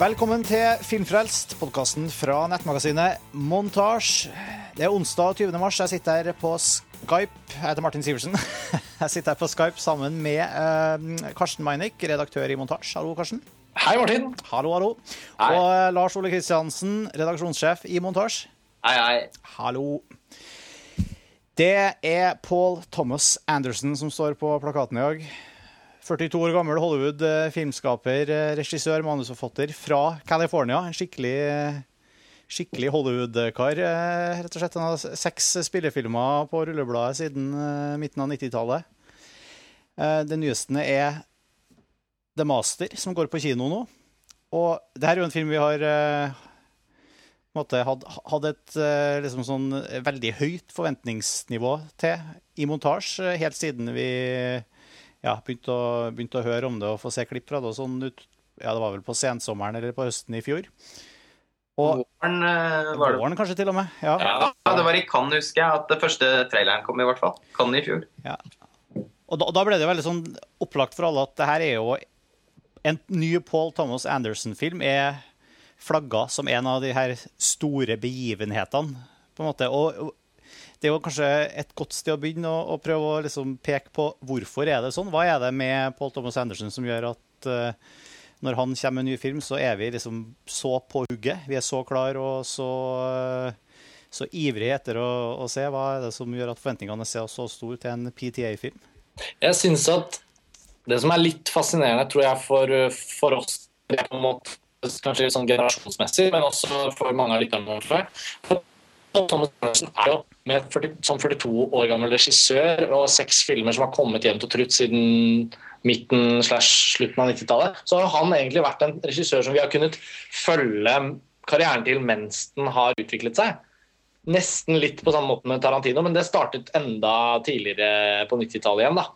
Velkommen til Filmfrelst, podkasten fra nettmagasinet Montasj. Det er onsdag 20. mars. Jeg sitter her på Skype. Jeg heter Martin Sivertsen. Jeg sitter her på Skype sammen med eh, Karsten Meinick, redaktør i Montasj. Hallo, Karsten. Hei, Martin. Hallo, hallo. Hei. Og eh, Lars Ole Kristiansen, redaksjonssjef i Montasj. Hei, hei. Hallo. Det er Paul Thomas Anderson som står på plakaten i dag. 42 år gammel Hollywood, eh, filmskaper, eh, regissør, manusforfatter fra California. En skikkelig, eh, skikkelig Hollywood-kar, rett og slett. Han har seks spillefilmer på rullebladet siden midten av 90-tallet. Det nyeste er The Master, som går på kino nå. Og det her er jo en film vi har måte hatt, et liksom sånn veldig høyt forventningsnivå til i montasje, helt siden vi ja, begynte, å, begynte å høre om det og få se klipp fra det. og sånn ut, ja, Det var vel på sensommeren eller på høsten i fjor. Og Våren eh, var det. våren kanskje til og med. Ja. Ja, det var i Cannes, husker jeg, at det første traileren kom, i hvert fall. Cannes i fjor. Og da, da ble det veldig sånn opplagt for alle at det her er jo en ny Paul Thomas Anderson-film er flagga som en av de her store begivenhetene. på en måte. Og det er jo kanskje et godt sted å begynne å, å prøve å liksom peke på hvorfor er det sånn. Hva er det med Paul Thomas Anderson som gjør at uh, når han kommer med en ny film, så er vi liksom så på hugget? Vi er så klar og så, uh, så ivrige etter å, å se. Hva er det som gjør at forventningene er så store til en PTA-film? Jeg synes at det som er litt fascinerende, tror jeg, for, for oss det på en måte, kanskje sånn generasjonsmessig, men også for mange av lytterne våre, Thomas Andersen er jo med 40, som 42 år gammel regissør og seks filmer som har kommet jevnt og trutt siden midten slash slutten av 90-tallet, så har han egentlig vært en regissør som vi har kunnet følge karrieren til mens den har utviklet seg. Nesten litt på samme måte med Tarantino, men det startet enda tidligere på 90-tallet igjen. da.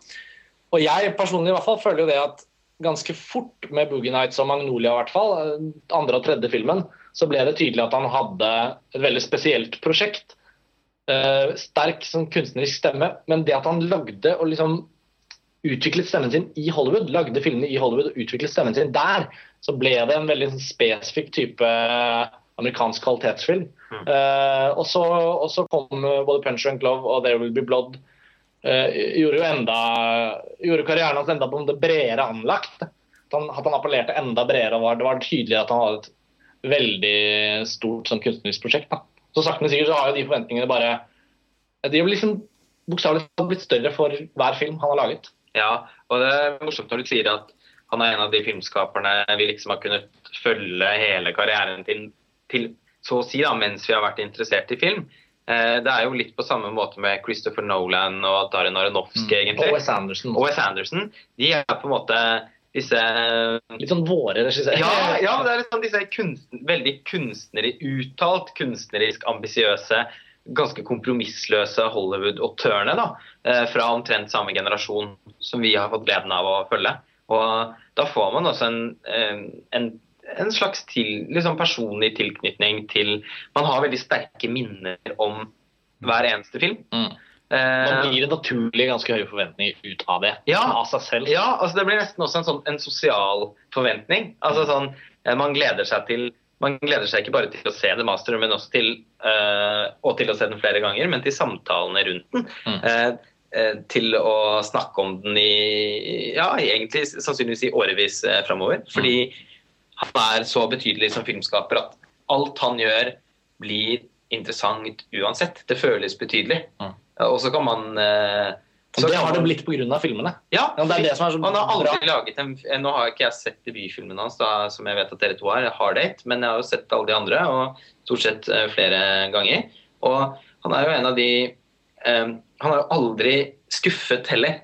Og jeg personlig i hvert fall føler jo det at ganske fort med Boogie Nights og Magnolia, i hvert fall, eh, andre og tredje filmen, så ble det tydelig at han hadde et veldig spesielt prosjekt. Eh, sterk sånn kunstnerisk stemme, men det at han lagde og liksom utviklet stemmen sin i Hollywood, lagde filmene i Hollywood og utviklet stemmen sin der, så ble det en veldig sånn spesifikk type amerikansk kvalitetsfilm. Eh, og, så, og så kom eh, både 'Punch and Glove og There Will Be Blood. uh, gjorde jo enda gjorde karrieren hans enda på en bredere anlagt. At han, at han appellerte enda bredere. var, Det var tydelig at han hadde et veldig stort sånn, kunstnerisk prosjekt. Da. Så sakte, men sikkert så har jo de forventningene bare De har liksom bokstavelig talt blitt større for hver film han har laget. Ja, og det er morsomt når du sier at han er en av de filmskaperne vi liksom har kunnet følge hele karrieren til, til så å si da, mens vi har vært interessert i film. Eh, det er jo litt på samme måte med Christopher Nolan og Darren Aronofsky, egentlig. Og Wes Anderson. Og Wes Anderson. De er på en måte disse Litt sånn våre regissører. Ja, ja det er liksom disse kunst, veldig kunstnerisk uttalt kunstnerisk ambisiøse, ganske kompromissløse Hollywood-autørene da, eh, fra omtrent samme generasjon som vi har fått gleden av å følge. Og da får man også en, eh, en, en slags til, liksom personlig tilknytning til Man har veldig sterke minner om hver eneste film. Mm. Eh, Man blir det naturlig ganske høye forventninger ut av det. Ja. Av seg selv. Ja, altså det blir nesten også en, sånn, en sosial forventning. Altså sånn, eh, Man gleder seg til man gleder seg ikke bare til å se The Master, men også til, uh, og til å se den flere ganger, men til samtalene rundt den. Mm. Uh, uh, til å snakke om den i ja, egentlig sannsynligvis i årevis uh, framover. Fordi han er så betydelig som filmskaper at alt han gjør, blir interessant uansett. Det føles betydelig. Mm. Og så kan man eh, så det har det blitt pga. filmene. ja, Ja, det er det som er så han har aldri bra. laget en Nå har ikke jeg sett debutfilmen hans, da, som jeg vet at dere to har, Hard Date, men jeg har jo sett alle de andre, og stort sett eh, flere ganger. Og han er jo en av de eh, Han har jo aldri skuffet heller.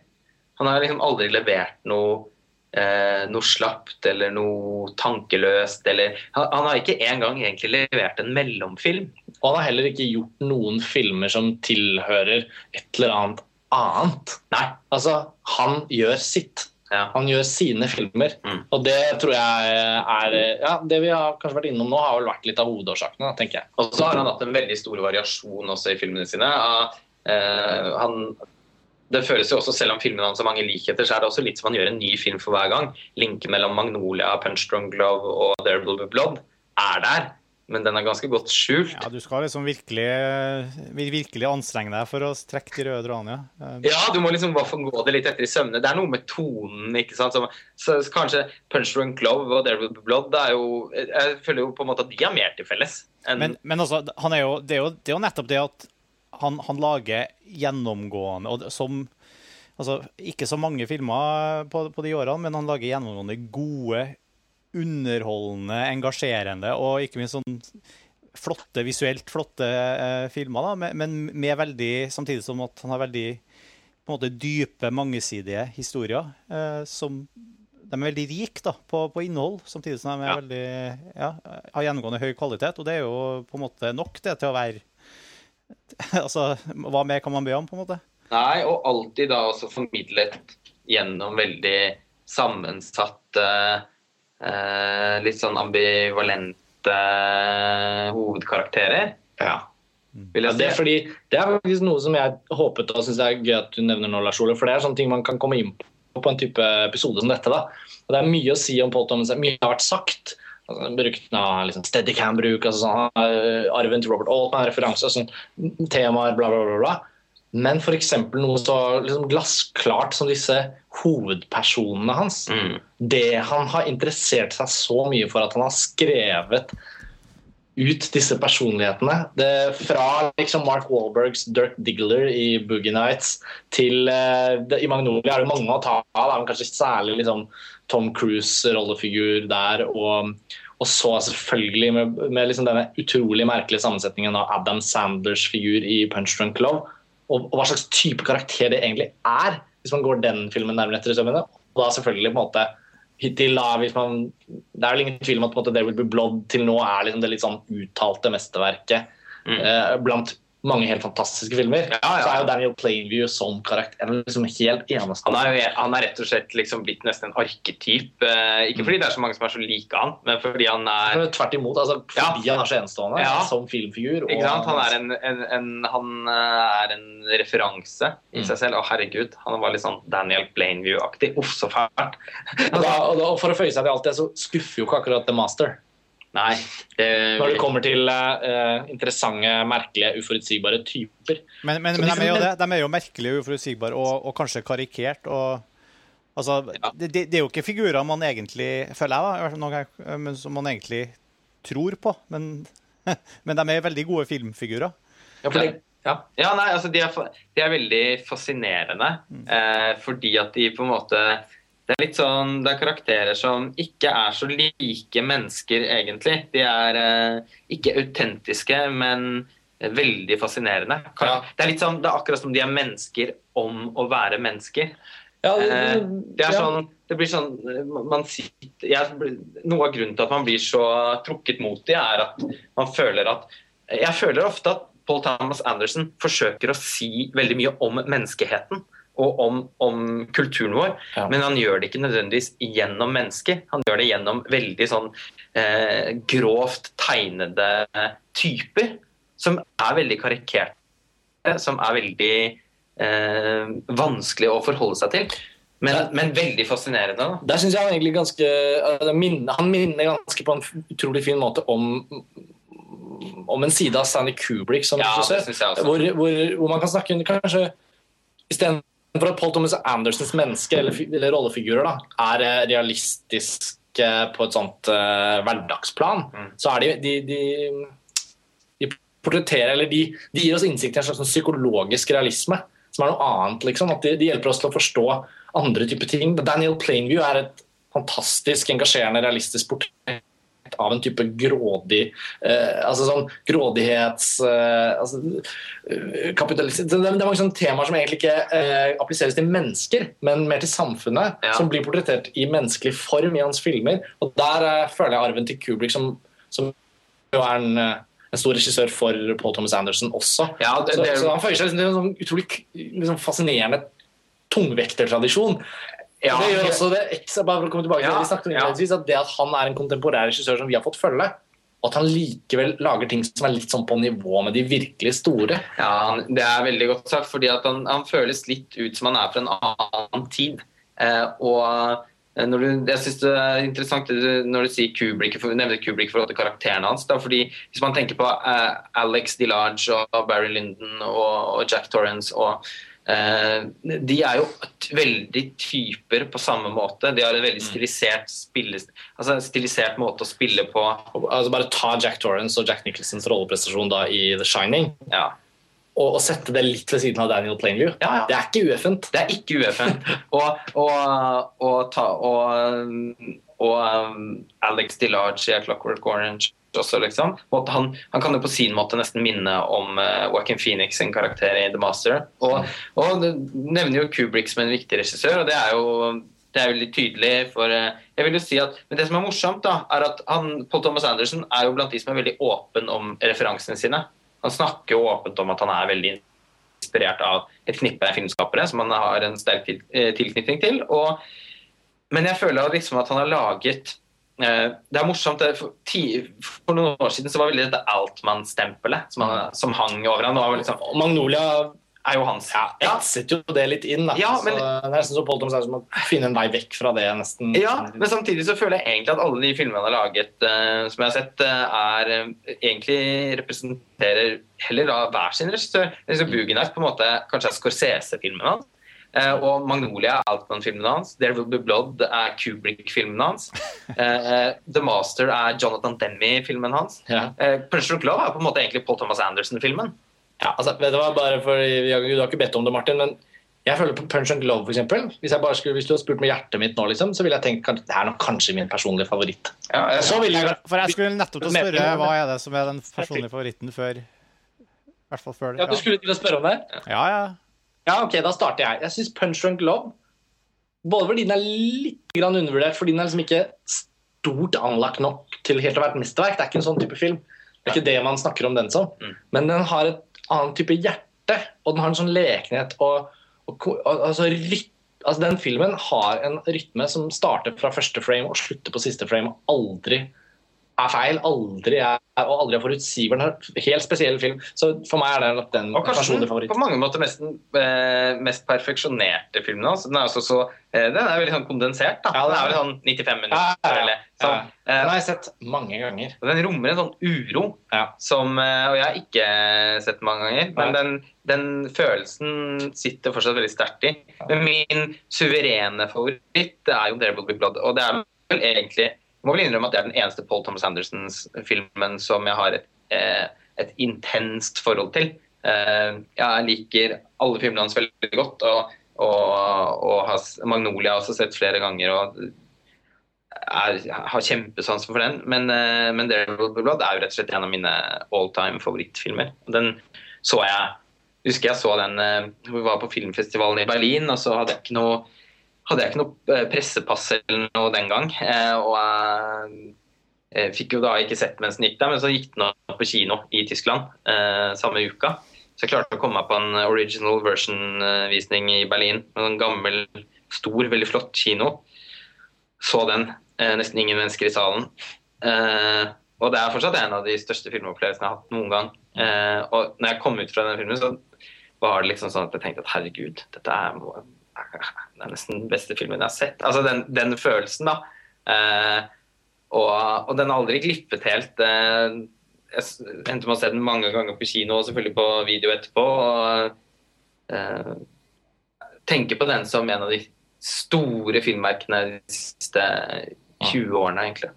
Han har liksom aldri levert noe eh, noe slapt eller noe tankeløst eller Han, han har ikke engang egentlig levert en mellomfilm. Og han har heller ikke gjort noen filmer som tilhører et eller annet annet. Nei. Altså, han gjør sitt. Ja. Han gjør sine filmer. Mm. Og det tror jeg er ja, Det vi har kanskje vært innom nå, har vel vært litt av hovedårsakene, tenker jeg. Og så har han hatt en veldig stor variasjon også i filmene sine. eh, han det føles jo også, Selv om filmene hans har mange likheter, så er det også litt som han gjør en ny film for hver gang. Linken mellom Magnolia, Punch Drunk Glove og There Will Be Blood er der, men den er ganske godt skjult. Ja, Du skal liksom virkelig, virkelig anstrenge deg for å trekke de røde trådene. Ja. Ja, du må liksom bare få gå det litt etter i sømmene. Det er noe med tonen. ikke sant? Så, så, så kanskje Punch Drunk Glove og There Will Be Blood det er jo, Jeg føler jo på en måte at de har mer til felles. enn Men, men altså, han er jo, det, er jo, det er jo nettopp det at han, han lager gjennomgående og som altså, Ikke så mange filmer på, på de årene, men han lager gjennomgående gode, underholdende, engasjerende og ikke minst sånn flotte, visuelt flotte eh, filmer. da, men- Men med veldig, samtidig som at han har veldig på en måte dype, mangesidige historier. Eh, som De er veldig rike da, på, på innhold, samtidig som de er Ja. veldig, ja, har gjennomgående høy kvalitet. Og det er jo på en måte nok det til å være Altså, hva mer kan man be om, på en måte? Nei, og alltid da også formidlet gjennom veldig sammensatte, eh, litt sånn ambivalente hovedkarakterer. Ja. Vil Ja, det, er fordi, det er faktisk noe som jeg håpet og syns er gøy at du nevner nå, Lars Ole. For det er sånne ting man kan komme inn på på en type episode som dette. da. Og Det er mye å si om Paul Thomas. Mye har vært sagt. Altså, brukt av liksom Steadicam-bruk, altså sånn, eh, arven til Robert Altman-referanse, sånn, temaer, bla, bla, bla. bla. Men f.eks. noe så liksom glassklart som disse hovedpersonene hans. Mm. Det han har interessert seg så mye for at han har skrevet ut disse personlighetene. Det, fra liksom Mark Wahlbergs Dirk Diggler i Boogie Nights til eh, det, I Magnolia er det mange å ta av, Det er kanskje særlig liksom Tom Cruise rollefigur der. Og, og så selvfølgelig med, med liksom denne utrolig merkelige sammensetningen av Adam Sanders figur i Punch Drunk Love. Og, og hva slags type karakter det egentlig er, hvis man går den filmen nærmere etter i sømmene. Og da selvfølgelig på en måte hittil da, hvis man, Det er vel ingen tvil om at på en måte, There Will Be Blood til nå er liksom det litt sånn uttalte mesterverket Mm. eh, blant mange helt fantastiske filmer. Ja, ja. Så er jo Daniel Plainview som karakter liksom helt eneste. Han er, han er rett og slett liksom blitt nesten en arketyp. Eh, ikke fordi det er så mange som er så like han, men fordi han er Tvert imot. altså Fordi han er så enestående Ja. som filmfigur. Sant? Han er en, en, en, han eh, er en referanse i Mm. seg selv. Å, herregud. Han var litt sånn Daniel Plainview-aktig. Uff, så fælt. og, da, og, da, og For å føye seg til alt det, så skuffer jo ikke akkurat The Master. Nei. Det, Når det kommer til uh, interessante, merkelige, uforutsigbare typer. Men, men, men de de, er jo det, de er jo merkelige uforutsigbare og, og kanskje karikert. og altså, Ja. det, det er jo ikke figurer man egentlig føler jeg da, men som man egentlig tror på. Men, men de er veldig gode filmfigurer. Ja, for det, ja. Ja, nei, altså de er, de er veldig fascinerende. Eh, fordi at de på en måte Det er litt sånn, det er karakterer som ikke er så like mennesker, egentlig. De er eh, ikke autentiske, men veldig fascinerende. Ja. Det er sånn, det er akkurat som de er mennesker om å være mennesker. Ja, Eh, det er ja. sånn, det blir sånn man sitter, jeg, Noe av grunnen til at man blir så trukket mot dem, er at man føler at Jeg føler ofte at Paul Thomas Anderson forsøker å si veldig mye om menneskeheten og om, om kulturen vår, Ja. men han gjør det ikke nødvendigvis gjennom mennesket. Han gjør det gjennom veldig sånn eh, grovt tegnede typer, som er veldig karikerte, som er veldig eh, vanskelig å forholde seg til. Men, Ja. men veldig fascinerende. Da. Der synes jeg han egentlig ganske altså, minner, Han minner ganske på en utrolig fin måte om om en side av Stanley Kubrick som Ja, regissør. Hvor, hvor, hvor man kan snakke kanskje Istedenfor at Paul Thomas Andersens menneske eller, eller rollefigurer da, er realistisk realistiske på et sånt uh, hverdagsplan, Mm. så er de, de, de, de portretterer eller de, de gir oss innsikt i en slags sånn psykologisk realisme, som er noe annet. liksom, at de, de hjelper oss til å forstå andre typer ting. Daniel Plainview er et fantastisk engasjerende, realistisk portrett av en type grådig eh, altså sånn grådighets eh, altså, eh, det, det er mange sånne temaer som egentlig ikke eh, appliseres til mennesker, men mer til samfunnet, Ja. som blir portrettert i menneskelig form i hans filmer. Og der eh, føler jeg arven til Kubrick, som, som jo er en, eh, en stor regissør for Paul Thomas Anderson også. Ja, det, Så, det, så han føyer seg til en sånn utrolig liksom fascinerende tungvektertradisjon. Ja, det gjør også det ekstra, bare for å komme tilbake til det vi snakket om innledningsvis, at det at han er en kontemporær regissør som vi har fått følge, og at han likevel lager ting som er litt sånn på nivå med de virkelig store. Ja, det er veldig godt sagt, fordi han, han føles litt ut som han er fra en annen tid. Eh, og eh, du, jeg synes det er interessant når du sier Kubrick, for, nevner Kubrick i forhold til karakteren hans. Da, fordi Hvis man tenker på eh, Alex DeLarge og Barry Lyndon og, og Jack Torrance og De er jo veldig typer på samme måte. De har en veldig stilisert, spille, altså en stilisert måte å spille på. Altså Bare ta Jack Torrance og Jack Nicholsons rolleprestasjon da i The Shining, Ja. og, og sette det litt ved siden av Daniel Plainview. Ja, ja. Det er ikke ueffent. Det er ikke ueffent. Og, og, og, ta, og, og um, Alex DeLarge i Clockwork Orange også, liksom. Han, han kan jo på sin måte nesten minne om uh, Joaquin Phoenix sin karakter i The Master. Og, og nevner jo Kubrick som en viktig regissør, og det er jo det er veldig tydelig for uh, jeg vil jo si at, Men det som er morsomt, da, er at han, Paul Thomas Anderson er jo blant de som er veldig åpen om referansene sine. Han snakker jo åpent om at han er veldig inspirert av et knippe filmskapere som han har en sterk til, eh, tilknytning til. Og, men jeg føler liksom at han har laget Det er morsomt. For, ti, for noen år siden så var veldig dette Altmann-stempelet som, som hang over han. Liksom, Magnolia er jo hans. ja, etset jo det litt inn. Da. Ja, men- så det er nesten så Paul Thomas Anderson må finne en vei vekk fra det. nesten. Ja, men samtidig så føler jeg egentlig at alle de filmene han har laget, uh, som jeg har sett, eh, er uh, egentlig representerer heller da hver sin regissør. Liksom Boogie Nights på en måte kanskje er Scorsese-filmen hans. Eh, og Magnolia er Altman-filmen hans. There Will Be Blood er Kubrick-filmen hans. Eh, The Master er Jonathan Demme-filmen hans. Ja. Eh, Punch Drunk Love er på en måte egentlig Paul Thomas Anderson-filmen. Ja, altså, vet Du hva, bare for, Du har ikke bedt om det, Martin, men jeg føler på Punch and Glove, eksempel. Hvis, jeg bare skulle, hvis du hadde spurt med hjertet mitt nå, liksom, så ville jeg tenkt at det er nok kanskje min personlige favoritt. Så ville jeg For jeg skulle nettopp til å spørre hva er det som er den personlige favoritten før I hvert fall før det. Ja, Du skulle til å spørre om det? Ja, ja. Ja, ok, da starter jeg. Jeg syns Punch Drunk Love Både fordi den er litt grann undervurdert, fordi den er liksom ikke stort anlagt nok til helt å være et mesterverk. Det er ikke en sånn type film. Det er ikke det man snakker om den som. Mm. Men den har et annet type hjerte, og den har en sånn lekenhet og, og, og altså, ryt, altså Den filmen har en rytme som starter fra første frame og slutter på siste frame, og aldri er feil, aldri er, og aldri er forutsigbar. Det er en helt spesiell film. Så for meg er det nok den personlige den på mange måter mest, eh, mest perfeksjonerte filmen hans. Den er, også så, eh, den er veldig sånn kondensert. da. Ja, den er vel sånn 95 minutter. Ja, ja, eller sånn. Eh, Den har jeg sett mange ganger. den rommer en sånn uro Ja. som eh, Og jeg har ikke sett den mange ganger, men den, den følelsen sitter fortsatt veldig sterkt i. Men min suverene favoritt det er jo Will Be Blood'. Og det er vel egentlig må vel innrømme at det er den eneste Paul Thomas Andersons-filmen som jeg har et, eh, et intenst forhold til. Eh, jeg liker alle filmene hans veldig godt, og, og, og har, Magnolia har også sett flere ganger. og er, har kjempesans for den, men, eh, men There Blood er jo rett og slett en av mine all time favorittfilmer. Den så jeg husker jeg så den Vi var på filmfestivalen i Berlin, og så hadde jeg ikke noe hadde jeg ikke noe eh, pressepass eller noe den gang. eh, Og jeg eh, fikk jo da ikke sett mens den gikk der, men så gikk den opp på kino i Tyskland samme uka. Så jeg klarte å komme meg på en original version-visning i Berlin. med En gammel, stor, veldig flott kino. Så den. Nesten ingen mennesker i salen. Og det er fortsatt en av de største filmopplevelsene jeg har hatt noen gang. Og når jeg kom ut fra den filmen, så var det liksom sånn at jeg tenkte at herregud, dette er, det er nesten den beste filmen jeg har sett. Altså den, den følelsen, da. Eh, og, og den har aldri glippet helt. Eh, jeg endte med å se den mange ganger på kino og selvfølgelig på video etterpå. Og eh, tenker på den som en av de store filmverkene de siste 20 årene, egentlig.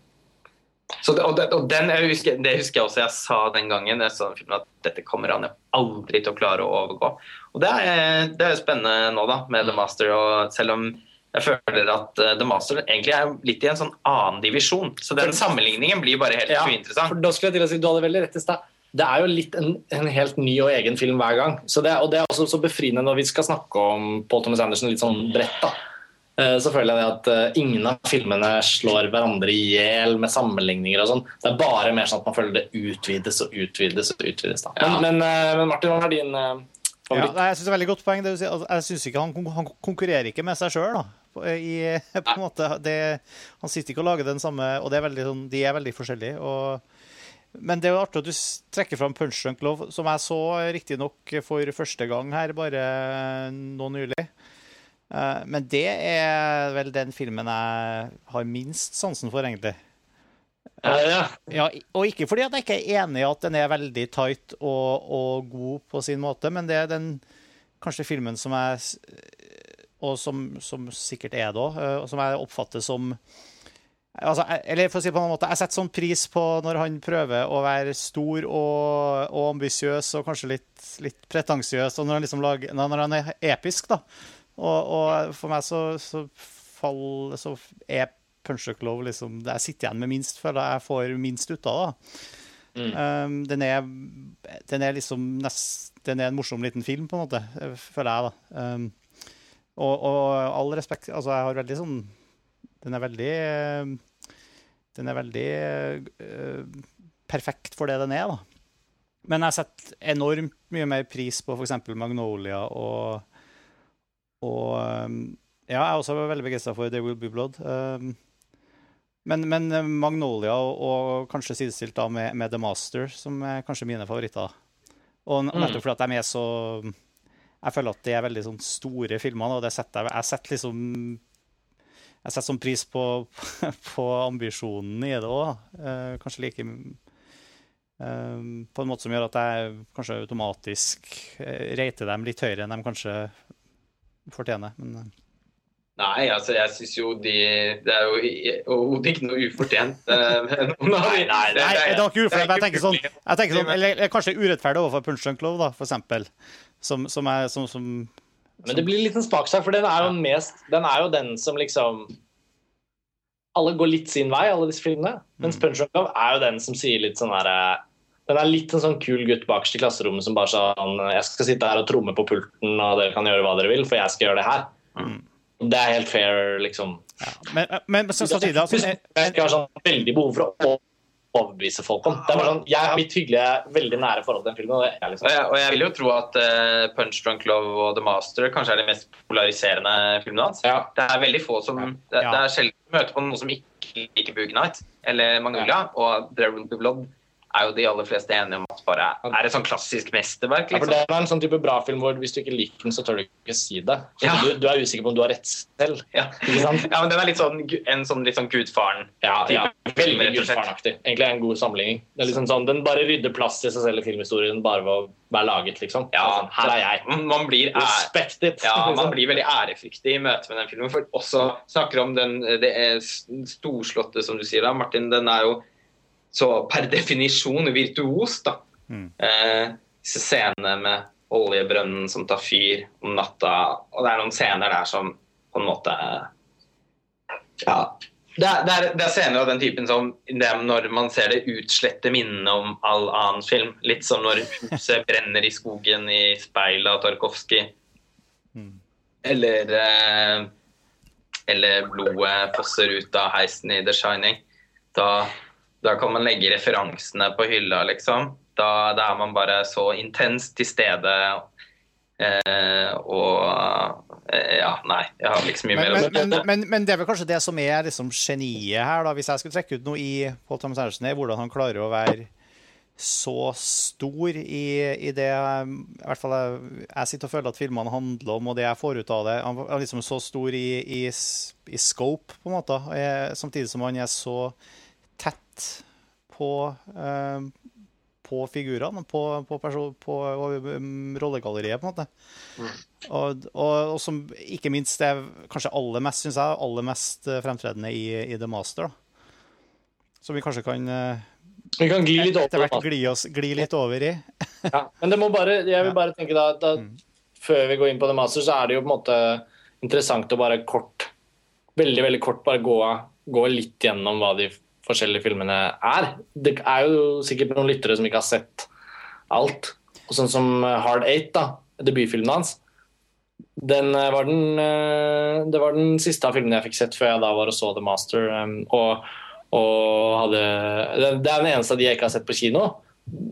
Så og og den, husker, det husker jeg også jeg sa den gangen jeg så den filmen, at dette kommer han jo aldri til å klare å overgå. Og det er, det er spennende nå, da, med The Master. Og selv om jeg føler at eh, The Master egentlig er litt i en sånn annen divisjon. Så den sammenligningen blir bare helt Ja, uinteressant. For da skulle jeg til å si, Du hadde veldig rett i stad. Det er jo litt en, en helt ny og egen film hver gang. Så det, og det er også så befriende når vi skal snakke om Paul Thomas Anderson litt sånn bredt. da. Eh, Så føler jeg det at eh, ingen av filmene slår hverandre i hjel med sammenligninger. og sånn. Det er bare mer sånn at man føler det utvides og utvides. og utvides. Ja. men, men Martin, hva er din Ja, nei, jeg synes det er veldig godt poeng. Det altså, jeg synes ikke han, han konkurrerer ikke med seg sjøl. Han sitter ikke og lager den samme Og det er veldig, sånn, de er veldig forskjellige. Og Men det er jo artig at du trekker fram Punch Drunk Love, som jeg så riktignok for første gang her bare nå nylig. Eh, men det er vel den filmen jeg har minst sansen for, egentlig. Ja, ja. Og ikke fordi at jeg ikke er enig i at den er veldig tight og, og god på sin måte, men det er den kanskje filmen som jeg Og som, som sikkert er det òg, og som jeg oppfatter som Altså, eller for å si på en måte, Jeg setter sånn pris på når han prøver å være stor og, og ambisiøs og kanskje litt, litt pretensiøs, og når han liksom lager, når han er episk, da. Og, og for meg så, så, fall, så er Punch Drunk Love liksom det jeg sitter igjen med minst, føler jeg får minst ut av. Mm. Um, den, er, den er liksom nest, Den er en morsom liten film, på en måte, føler jeg, da. Um, og, og all respekt Altså, jeg har veldig sånn Den er veldig Den er veldig uh, perfekt for det den er, da. Men jeg setter enormt mye mer pris på f.eks. Magnolia og Og um, ja, jeg er også veldig begeistra for There Will Be Blood. Um, men, men Magnolia og, og kanskje sidestilt da med, med The Master, som er kanskje mine favoritter. Og n- nettopp fordi at de er så Jeg føler at de er veldig sånn store filmer, og det setter jeg Jeg setter liksom jeg setter sånn pris på, på ambisjonen i det òg. Eh, kanskje like eh, På en måte som gjør at jeg kanskje automatisk eh, rater dem litt høyere enn de kanskje fortjener. Men eh, Nei, altså jeg syns jo de Det er jo overhodet ikke noe ufortjent. nei, nei, noen. Nei, det var ikke ufortjent, men jeg tenker sånn, jeg tenker sånn eller, eller kanskje urettferdig overfor Punch Drunk Love, da, for eksempel. Som, som er som, som Men det blir litt en smakssak, for den er jo den mest Den er jo den som liksom Alle går litt sin vei, alle disse filmene. Mens Punch Drunk Love er jo den som sier litt sånn herre Den er litt en sånn kul gutt bakerst i klasserommet som bare sånn Jeg skal sitte her og tromme på pulten, og dere kan gjøre hva dere vil, for jeg skal gjøre det her. Det er helt fair, liksom. Men, men, men så samtidig altså, Jeg ikke har sånn veldig behov for å overbevise folk om. Det er bare sånn, Jeg har mitt hyggelige, veldig nære forhold til den filmen. og det er Og liksom jeg, og jeg vil jo tro at uh, Punch Drunk Love og The Master kanskje er de mest polariserende filmene hans. Ja. Det er veldig få som Det, Ja. det er sjelden møter på noen som ikke liker Boogie Night eller Magnolia. Og There Will Be Blood er jo de aller fleste enige om at bare er et sånn klassisk mesterverk. Ja, for liksom. Det er en sånn type bra film hvor hvis du ikke liker den, så tør du ikke si det. Ja. du, du er usikker på om du har rett selv. Ja. Ja, men den er litt sånn en sånn litt sånn gudfaren. Ja, ja. Veldig gudfarenaktig. Egentlig er en god sammenligning. Det liksom sånn, Den bare rydder plass til seg selv i filmhistorien bare ved å være laget, liksom. Ja, sånn, her er jeg. Man blir Respect it. Ja, man liksom. blir veldig ærefryktig i møte med den filmen. For også snakker om den det storslåtte, som du sier da, Martin. Den er jo så per definisjon virtuos, da. Mm. Eh, scenene med oljebrønnen som tar fyr om natta, og det er noen scener der som på en måte Ja. Det er, det, er, det er scener av den typen som når man ser det utslette minnene om all annen film. Litt som når huset brenner i skogen i speilet av Tarkovskij. Eller eh, Eller blodet fosser ut av heisen i The Shining. Da, da kan man legge referansene på hylla, liksom. Da, da er man bare så intenst til stede. Eh, og eh, Ja, nei. Jeg har ikke så mye men, mer å si. men, men, men det er vel kanskje det som er liksom geniet her, da, hvis jeg skulle trekke ut noe i Paul Thomas Andersen, er hvordan han klarer å være så stor i, i det i hvert fall jeg, jeg sitter og føler at filmene handler om, og det jeg får ut av det. Han er liksom så stor i, i, i scope, på en måte, eh, samtidig som han er så tett på eh, på figurene, på, på, på um, rollegalleriet, på en måte. Og, og, og som ikke minst er kanskje aller mest, synes jeg, aller mest fremtredende i, i The Master. Da. Som vi kanskje kan eh, Vi kan gli litt etter over. hvert gli, oss, gli litt over i. Ja. Men det må bare, jeg vil bare tenke da, da Før vi går inn på The Master, så er det jo på en måte interessant å bare kort Veldig veldig kort bare gå, gå litt gjennom hva de forskjellige filmene er. Det er jo sikkert noen lyttere som ikke har sett alt. Og sånn som Hard Eight, da, debutfilmen hans. Den eh, var den, eh, det var den siste av filmene jeg fikk sett før jeg da var og så The Master. um, Og, og hadde, det er den eneste av de jeg ikke har sett på kino.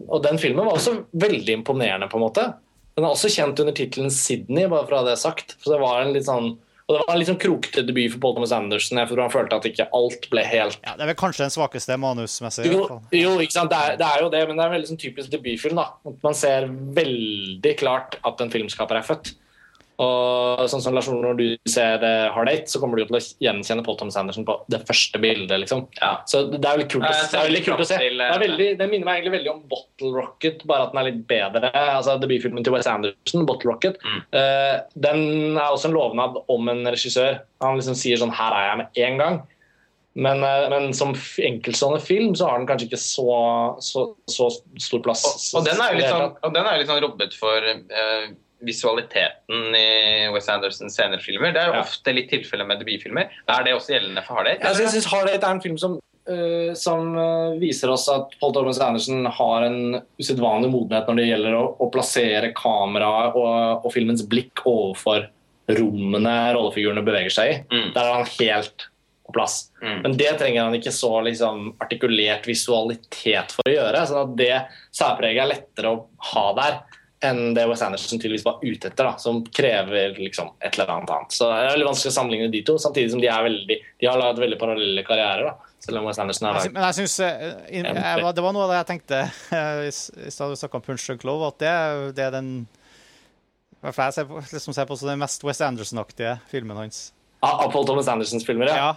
Og den filmen var også veldig imponerende, på en måte. Den er også kjent under tittelen 'Sydney', bare for å ha det sagt. For det var en litt sånn, Og det var en litt sånn krokete debut for Paul Thomas Anderson. Jeg tror han følte at ikke alt ble helt Ja, det er vel kanskje den svakeste manusmessig. jo, jo, ikke sant? Det er, det er jo det, men det er en veldig sånn typisk debutfilm. da. At Man ser veldig klart at en filmskaper er født. Og sånn som Lars Ole, Når du ser uh, Hard Eight, så kommer du til å gjenkjenne Paul Thomas Anderson på det første bildet. liksom. Ja. Så det er veldig kult, å, det er veldig kult å se. Det, eh, veldig, det minner meg egentlig veldig om Bottle Rocket, bare at den er litt bedre. Altså Debutfilmen til Wes Anderson, Bottle Rocket, Mm. uh, den er også en lovnad om en regissør. Han liksom sier sånn Her er jeg med en gang. Men, eh, men som enkeltstående film så har den kanskje ikke så, så, så stor plass. Og, og, den er jo litt sånn, og den er litt sånn robbet for eh, visualiteten i Wes Andersons senere filmer. Det er jo Ja. ofte litt tilfelle med debutfilmer. Er det også gjeldende for Hard Eight? Jeg syns Hard er en film som, uh, som eh, viser oss at Paul Thomas Anderson har en usedvanlig modenhet når det gjelder å, å plassere kameraet og, og filmens blikk overfor rommene rollefigurene beveger seg i. Mm. Der er han helt på plass. Mm. Men det trenger han ikke så liksom, artikulert visualitet for å gjøre. sånn at det særpreget er lettere å ha der enn det Wes Anderson tydeligvis var ute etter, da, som krever liksom, et eller annet annet. Så det er veldig vanskelig å sammenligne de to, samtidig som de, er veldig, de har laget veldig parallelle karrierer. da, selv om Wes Anderson har laget Men jeg synes, eh, Det var noe av det jeg tenkte i stad du snakka om Punch and Clove, at det, er- det er den er jeg ser på, liksom ser på som den mest Wes Anderson-aktige filmen hans. av Paul Thomas Andersons filmer. Ja. Ja,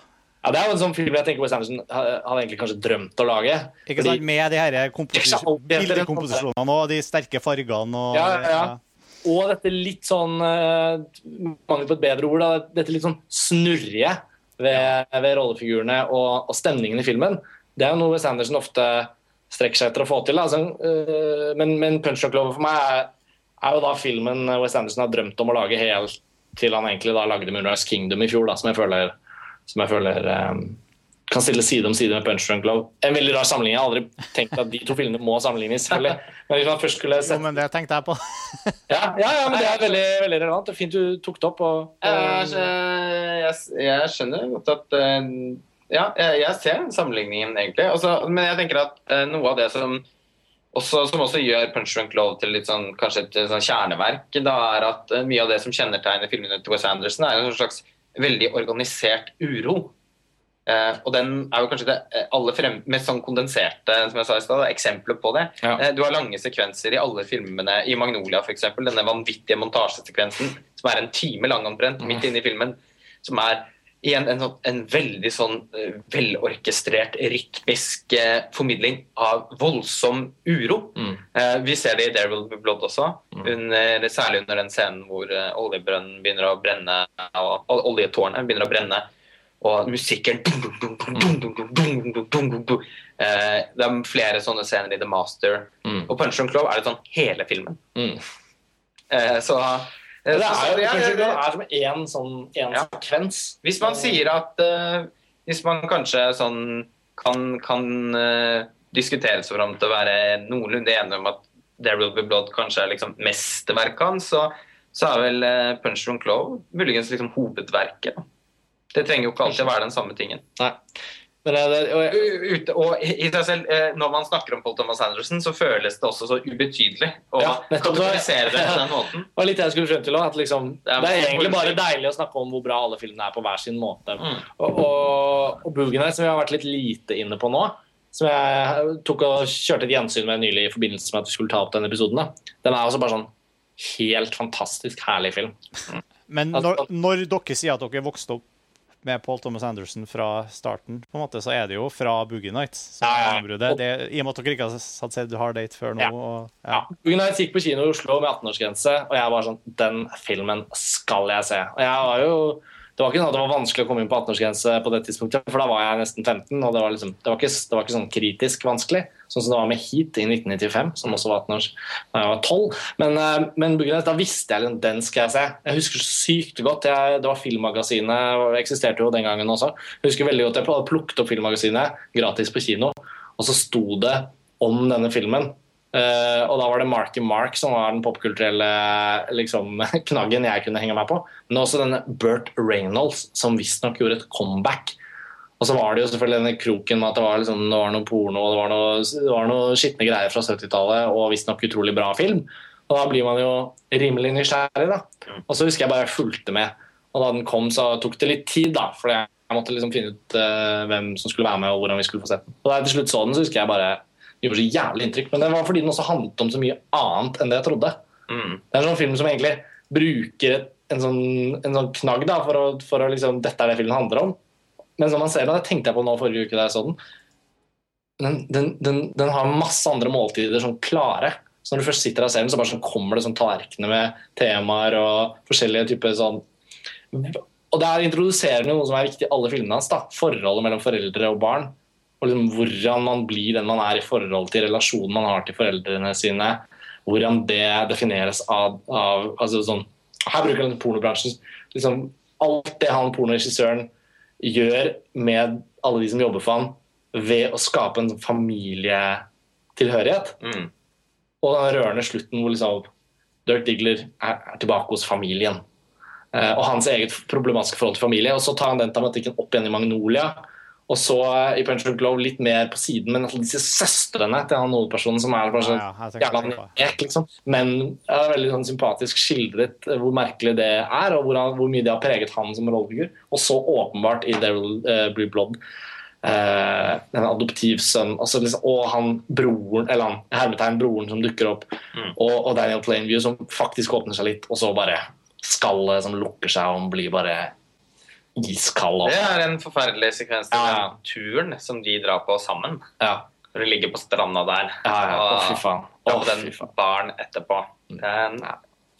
Ja, Det er jo en sånn film jeg tenker Wes Anderson ha- hadde egentlig kanskje drømt å lage. ikke Fordi- sant? Med de her er en bildekomposisjonene og de sterke fargene og Ja, ja, ja. Og dette litt sånn uh, Mangel på et bedre ord. Da, dette litt sånn snurrige ved, ved rollefigurene og, og stemningen i filmen. Det er jo noe Wes Anderson ofte strekker seg etter å få til. Altså, eh, men, men Punch Drunk Love for meg er, er jo da filmen Wes Anderson har drømt om å lage helt til han egentlig da lagde Moonrise Kingdom i fjor, da, som jeg føler, som jeg føler eh, kan stille side om side med Punch Drunk Love. En veldig rar sammenligning. Jeg har aldri tenkt at de to filmene må sammenlignes. selvfølgelig. Men hvis man først skulle Jo, men det tenkte jeg på. ja, ja, ja, men det er veldig, veldig relevant. Det er Fint du tok det opp. Og, Jeg, jeg, jeg skjønner godt at eh, Ja, jeg, jeg ser sammenligningen, egentlig. Også, men jeg tenker at eh, noe av det som også, som også gjør Punch Drunk Love til litt sånn, kanskje et sånn kjerneverk, da er at eh, mye av det som kjennetegner filmene til Wes Anderson, er en slags veldig organisert uro. Uh, og den er jo kanskje det eh, aller frem, mest sånn kondenserte som jeg sa i sted, eksempler på det. Ja. Uh, du har lange sekvenser i alle filmene, i Magnolia f.eks. Denne vanvittige montasjesekvensen som er en time lang omtrent, midt inne i filmen. Som er igjen en, en veldig sånn velorkestrert, rytmisk eh, formidling av voldsom uro. Mm. Eh, vi ser det i Daryl Blood også, mm. under, særlig under den scenen hvor eh, oljebrønnen begynner å brenne, og oljetårnet begynner å brenne. Og musikken Det er flere sånne scener i The Master. Mm. Og Punch and Clove er det sånn hele filmen. så det er jo kanskje det- det er som én sånn, en Ja. sekvens. Hvis man sier at uh, Hvis man kanskje sånn kan, kan uh, diskutere seg fram til å være noenlunde enig om at There Will Be Blood kanskje er liksom mesterverket hans, så, så er vel uh, Punch Drunk Love muligens liksom hovedverket. Det trenger jo ikke alltid være den samme tingen. Nei. Det, og og i seg selv, eh, Når man snakker om Paul Thomas Anderson, så føles det også så ubetydelig å Ja, kategorisere det på den måten. det var litt jeg skulle frem til også, at liksom, Det er- Det er egentlig bare deilig å snakke om hvor bra alle filmene er på hver sin måte. Mm. Og, og, og Boogie Nights, som vi har vært litt lite inne på nå, som jeg tok og kjørte et gjensyn med nylig i forbindelse med at vi skulle ta opp denne episoden, da. den er også bare sånn helt fantastisk herlig film. Men når, når dere sier at dere vokste opp med Paul Thomas Anderson fra starten, på en måte, så er det jo fra Boogie Nights. Så Ja, ja. gjennombruddet. Det, I og med at dere ikke har hadde sett Hard Date før nå. Ja. Og, Ja. ja. Boogie Nights gikk på kino i Oslo med 18-årsgrense, og jeg var sånn Den filmen skal jeg se. Og jeg var jo det var ikke sånn at det var vanskelig å komme inn på 18-årsgrense på det tidspunktet, for da var jeg nesten 15, og det var, liksom, det var, ikke, det var ikke sånn kritisk vanskelig, sånn som det var med Heat i 1995, som også var 18 år da jeg var 12. Men, eh, men da visste jeg at den skal jeg se. Jeg husker sykt godt. Jeg, det var Filmmagasinet, eksisterte jo den gangen også. Jeg husker veldig godt jeg plukket opp Filmmagasinet gratis på kino, og så sto det om denne filmen. Eh, og da var det Marky Mark som var den popkulturelle liksom, knaggen jeg kunne henge meg på. Men også denne Burt Reynolds, som visstnok gjorde et comeback. Og så var det jo selvfølgelig denne kroken med at det var, liksom, det var noe porno og det var noe, det var noe skitne greier fra 70-tallet, og visstnok utrolig bra film. Og da blir man jo rimelig nysgjerrig, da. Og så husker jeg bare jeg fulgte med. Og da den kom, så tok det litt tid, da. For jeg måtte liksom finne ut uh, hvem som skulle være med, og hvordan vi skulle få sett den. Og da jeg til slutt så den, så husker jeg bare det gjorde så jævlig inntrykk. Men det var fordi den også handlet om så mye annet enn det jeg trodde. Mm. Det er en sånn film som egentlig bruker en, sånn, en sånn knagg da, for å, for å liksom Dette er det filmen handler om. Men som man ser nå, det tenkte jeg på nå forrige uke da jeg den, den, den, den, den har masse andre måltider sånn klare. Så når du først sitter og ser den, så bare sånn kommer det sånn tallerkener med temaer og forskjellige typer sånn Og der introduserer den noe som er viktig i alle filmene hans. da, Forholdet mellom foreldre og barn. Og liksom hvordan man blir den man er i forhold til relasjonen man har til foreldrene sine. Hvordan det defineres av, av altså sånn, Her bruker han pornobransjen. liksom Alt det han pornoregissøren gjør med alle de som jobber for han, ved å skape en familietilhørighet. Mm. Og den rørende slutten hvor liksom Dirk Diggler er, er tilbake hos familien. Eh, og hans eget problematiske forhold til familie. Og så tar han den tematikken opp igjen i Magnolia. Og så eh, i Punch and Glow litt mer på siden, men altså disse søstrene til han hovedpersonen som er bare så Ja, ja, jævla nek, liksom. Men det er veldig sånn sympatisk skildret eh, hvor merkelig det er, og hvor, han, hvor mye det har preget han som rollefigur. Og så åpenbart i Devil uh, Blue Blood. Uh, en adoptivsønn altså liksom, og han broren eller han, hermetegn broren som dukker opp, Mm. og, og Daniel Plainview som faktisk åpner seg litt, og så bare skallet som lukker seg og blir bare iskald. Det er en forferdelig sekvens Ja, turen som de drar på sammen. ja, Når de ligger på stranda der. ja, ja. Å, fy og faen. Oh, og den fy baren etterpå. Det er en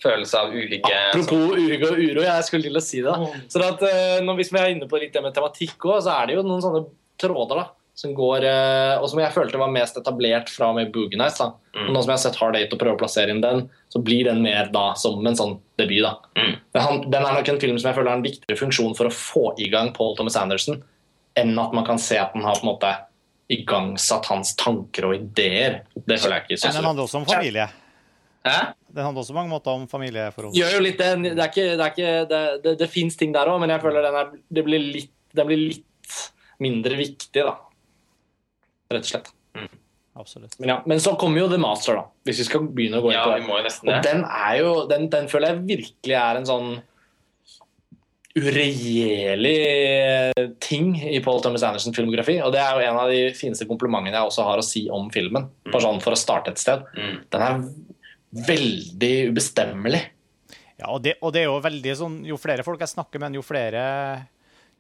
følelse av uhygge. Apropos uhygge og uro, jeg skulle til å si det. Så at, eh, når, Hvis vi er inne på litt det med tematikk òg, så er det jo noen sånne tråder da, som går eh, Og som jeg følte var mest etablert fra og med Boogie Nights. da. Mm. Og nå som jeg har sett Hard Eight og prøver å plassere inn den, så blir den mer da som en sånn debut. da. Mm. Men han, den er nok en film som jeg føler har en viktigere funksjon for å få i gang Paul Thomas Anderson, enn at man kan se at den har på en måte igangsatt hans tanker og ideer. Det føler jeg ikke. Så, den handler også om familie. Hæ? Den handler også på mange måter om familieforhold. gjør jo litt det. Det, er ikke, det, er ikke, det, det, det fins ting der òg, men jeg føler den, er, det blir litt, den blir litt mindre viktig, da. Rett og slett. Absolutt. Men, ja. men så kommer jo The Master, da. Hvis vi skal begynne å gå inn på ja, det. Og den er jo den, den føler jeg virkelig er en sånn uregjerlig ting i Paul Thomas Andersens filmografi. Og det er jo en av de fineste komplimentene jeg også har å si om filmen. Bare sånn for å starte et sted. Mm. Den er veldig ubestemmelig. Ja, og det, og det er jo veldig sånn Jo flere folk jeg snakker med, jo flere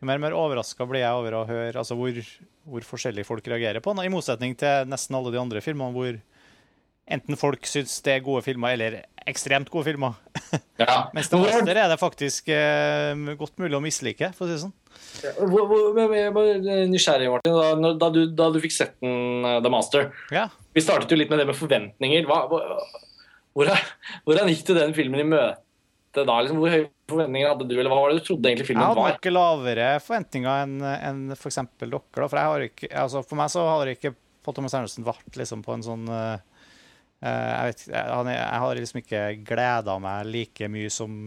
Jo mer og mer overraska blir jeg over å høre altså hvor, hvor forskjellig folk reagerer på den. I motsetning til nesten alle de andre filmene hvor enten folk syns det er gode filmer, eller ekstremt gode filmer. Ja. Mens det meste er det faktisk eh, godt mulig å mislike, for å si det sånn. Hvor, hvor, men jeg er nysgjerrig, Martin. Da, når- da, du, da du fikk sett den, eh, The Master Ja. Vi startet jo litt med det med forventninger. Hva, hvor, hvordan, gikk du den filmen i møte da? Liksom, hvor høye forventninger hadde du, eller hva var det du trodde egentlig Jeg hadde var? nok lavere forventninger enn en f.eks. dere. da, For, ikke, altså for meg så har ikke Paul Thomas Anderson vært liksom på en sånn eh, jeg, vet, jeg, han jeg har liksom ikke gleda meg like mye som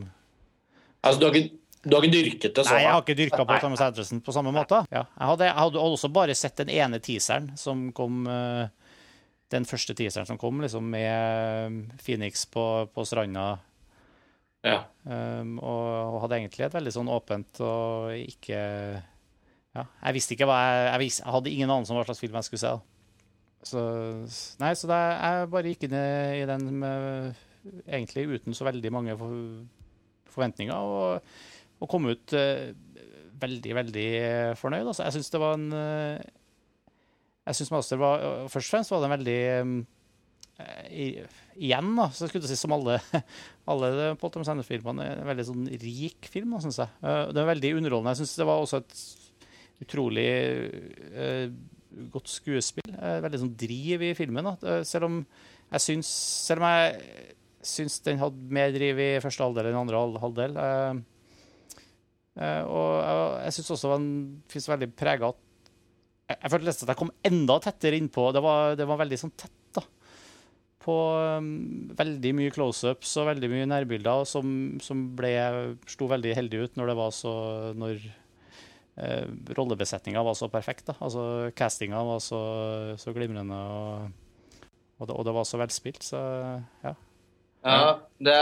Altså, du, har ikke, du har ikke dyrket det sånn? Nei, jeg har ikke dyrka på Thomas Anderson på samme måte. Ja. Jeg, hadde, jeg hadde også bare sett den ene teaseren som kom uh, Den første teaseren som kom, liksom med Phoenix på, på stranda. Ja. Um, og, og hadde egentlig et veldig sånn åpent og ikke Ja, jeg visste ikke hva jeg Jeg, visste, jeg hadde ingen anelse om hva slags film jeg skulle se. Så Nei, så da, jeg bare gikk inn i, den med, egentlig uten så veldig mange for, forventninger, og, og kom ut uh, veldig, veldig fornøyd. Altså. Jeg syns det var en uh, Jeg syns Master var Først og fremst var det en veldig eh, i, Igjen, da, så skulle jeg si som alle alle Paul Thomas Anderson-filmene er en veldig sånn rik film, da, synes jeg. Eh, Det er veldig underholdende. Jeg syns det var også et utrolig uh, godt skuespill. Uh, veldig sånn driv i filmen. Da. Eh, Selv om jeg syns Selv om jeg syns den hadde mer driv i første halvdel enn andre halvdel. Uh, eh, og jeg, syns også den fins veldig prega jeg, jeg følte at jeg kom enda tettere innpå. Det var, det var veldig sånn tett, på um, veldig mye close-ups og veldig mye nærbilder som, som ble, sto veldig heldig ut når det var så Når eh, rollebesetninga var så perfekt. da, altså Castinga var så, så glimrende, og, og, det, og det var så velspilt. Så ja. Ja, det,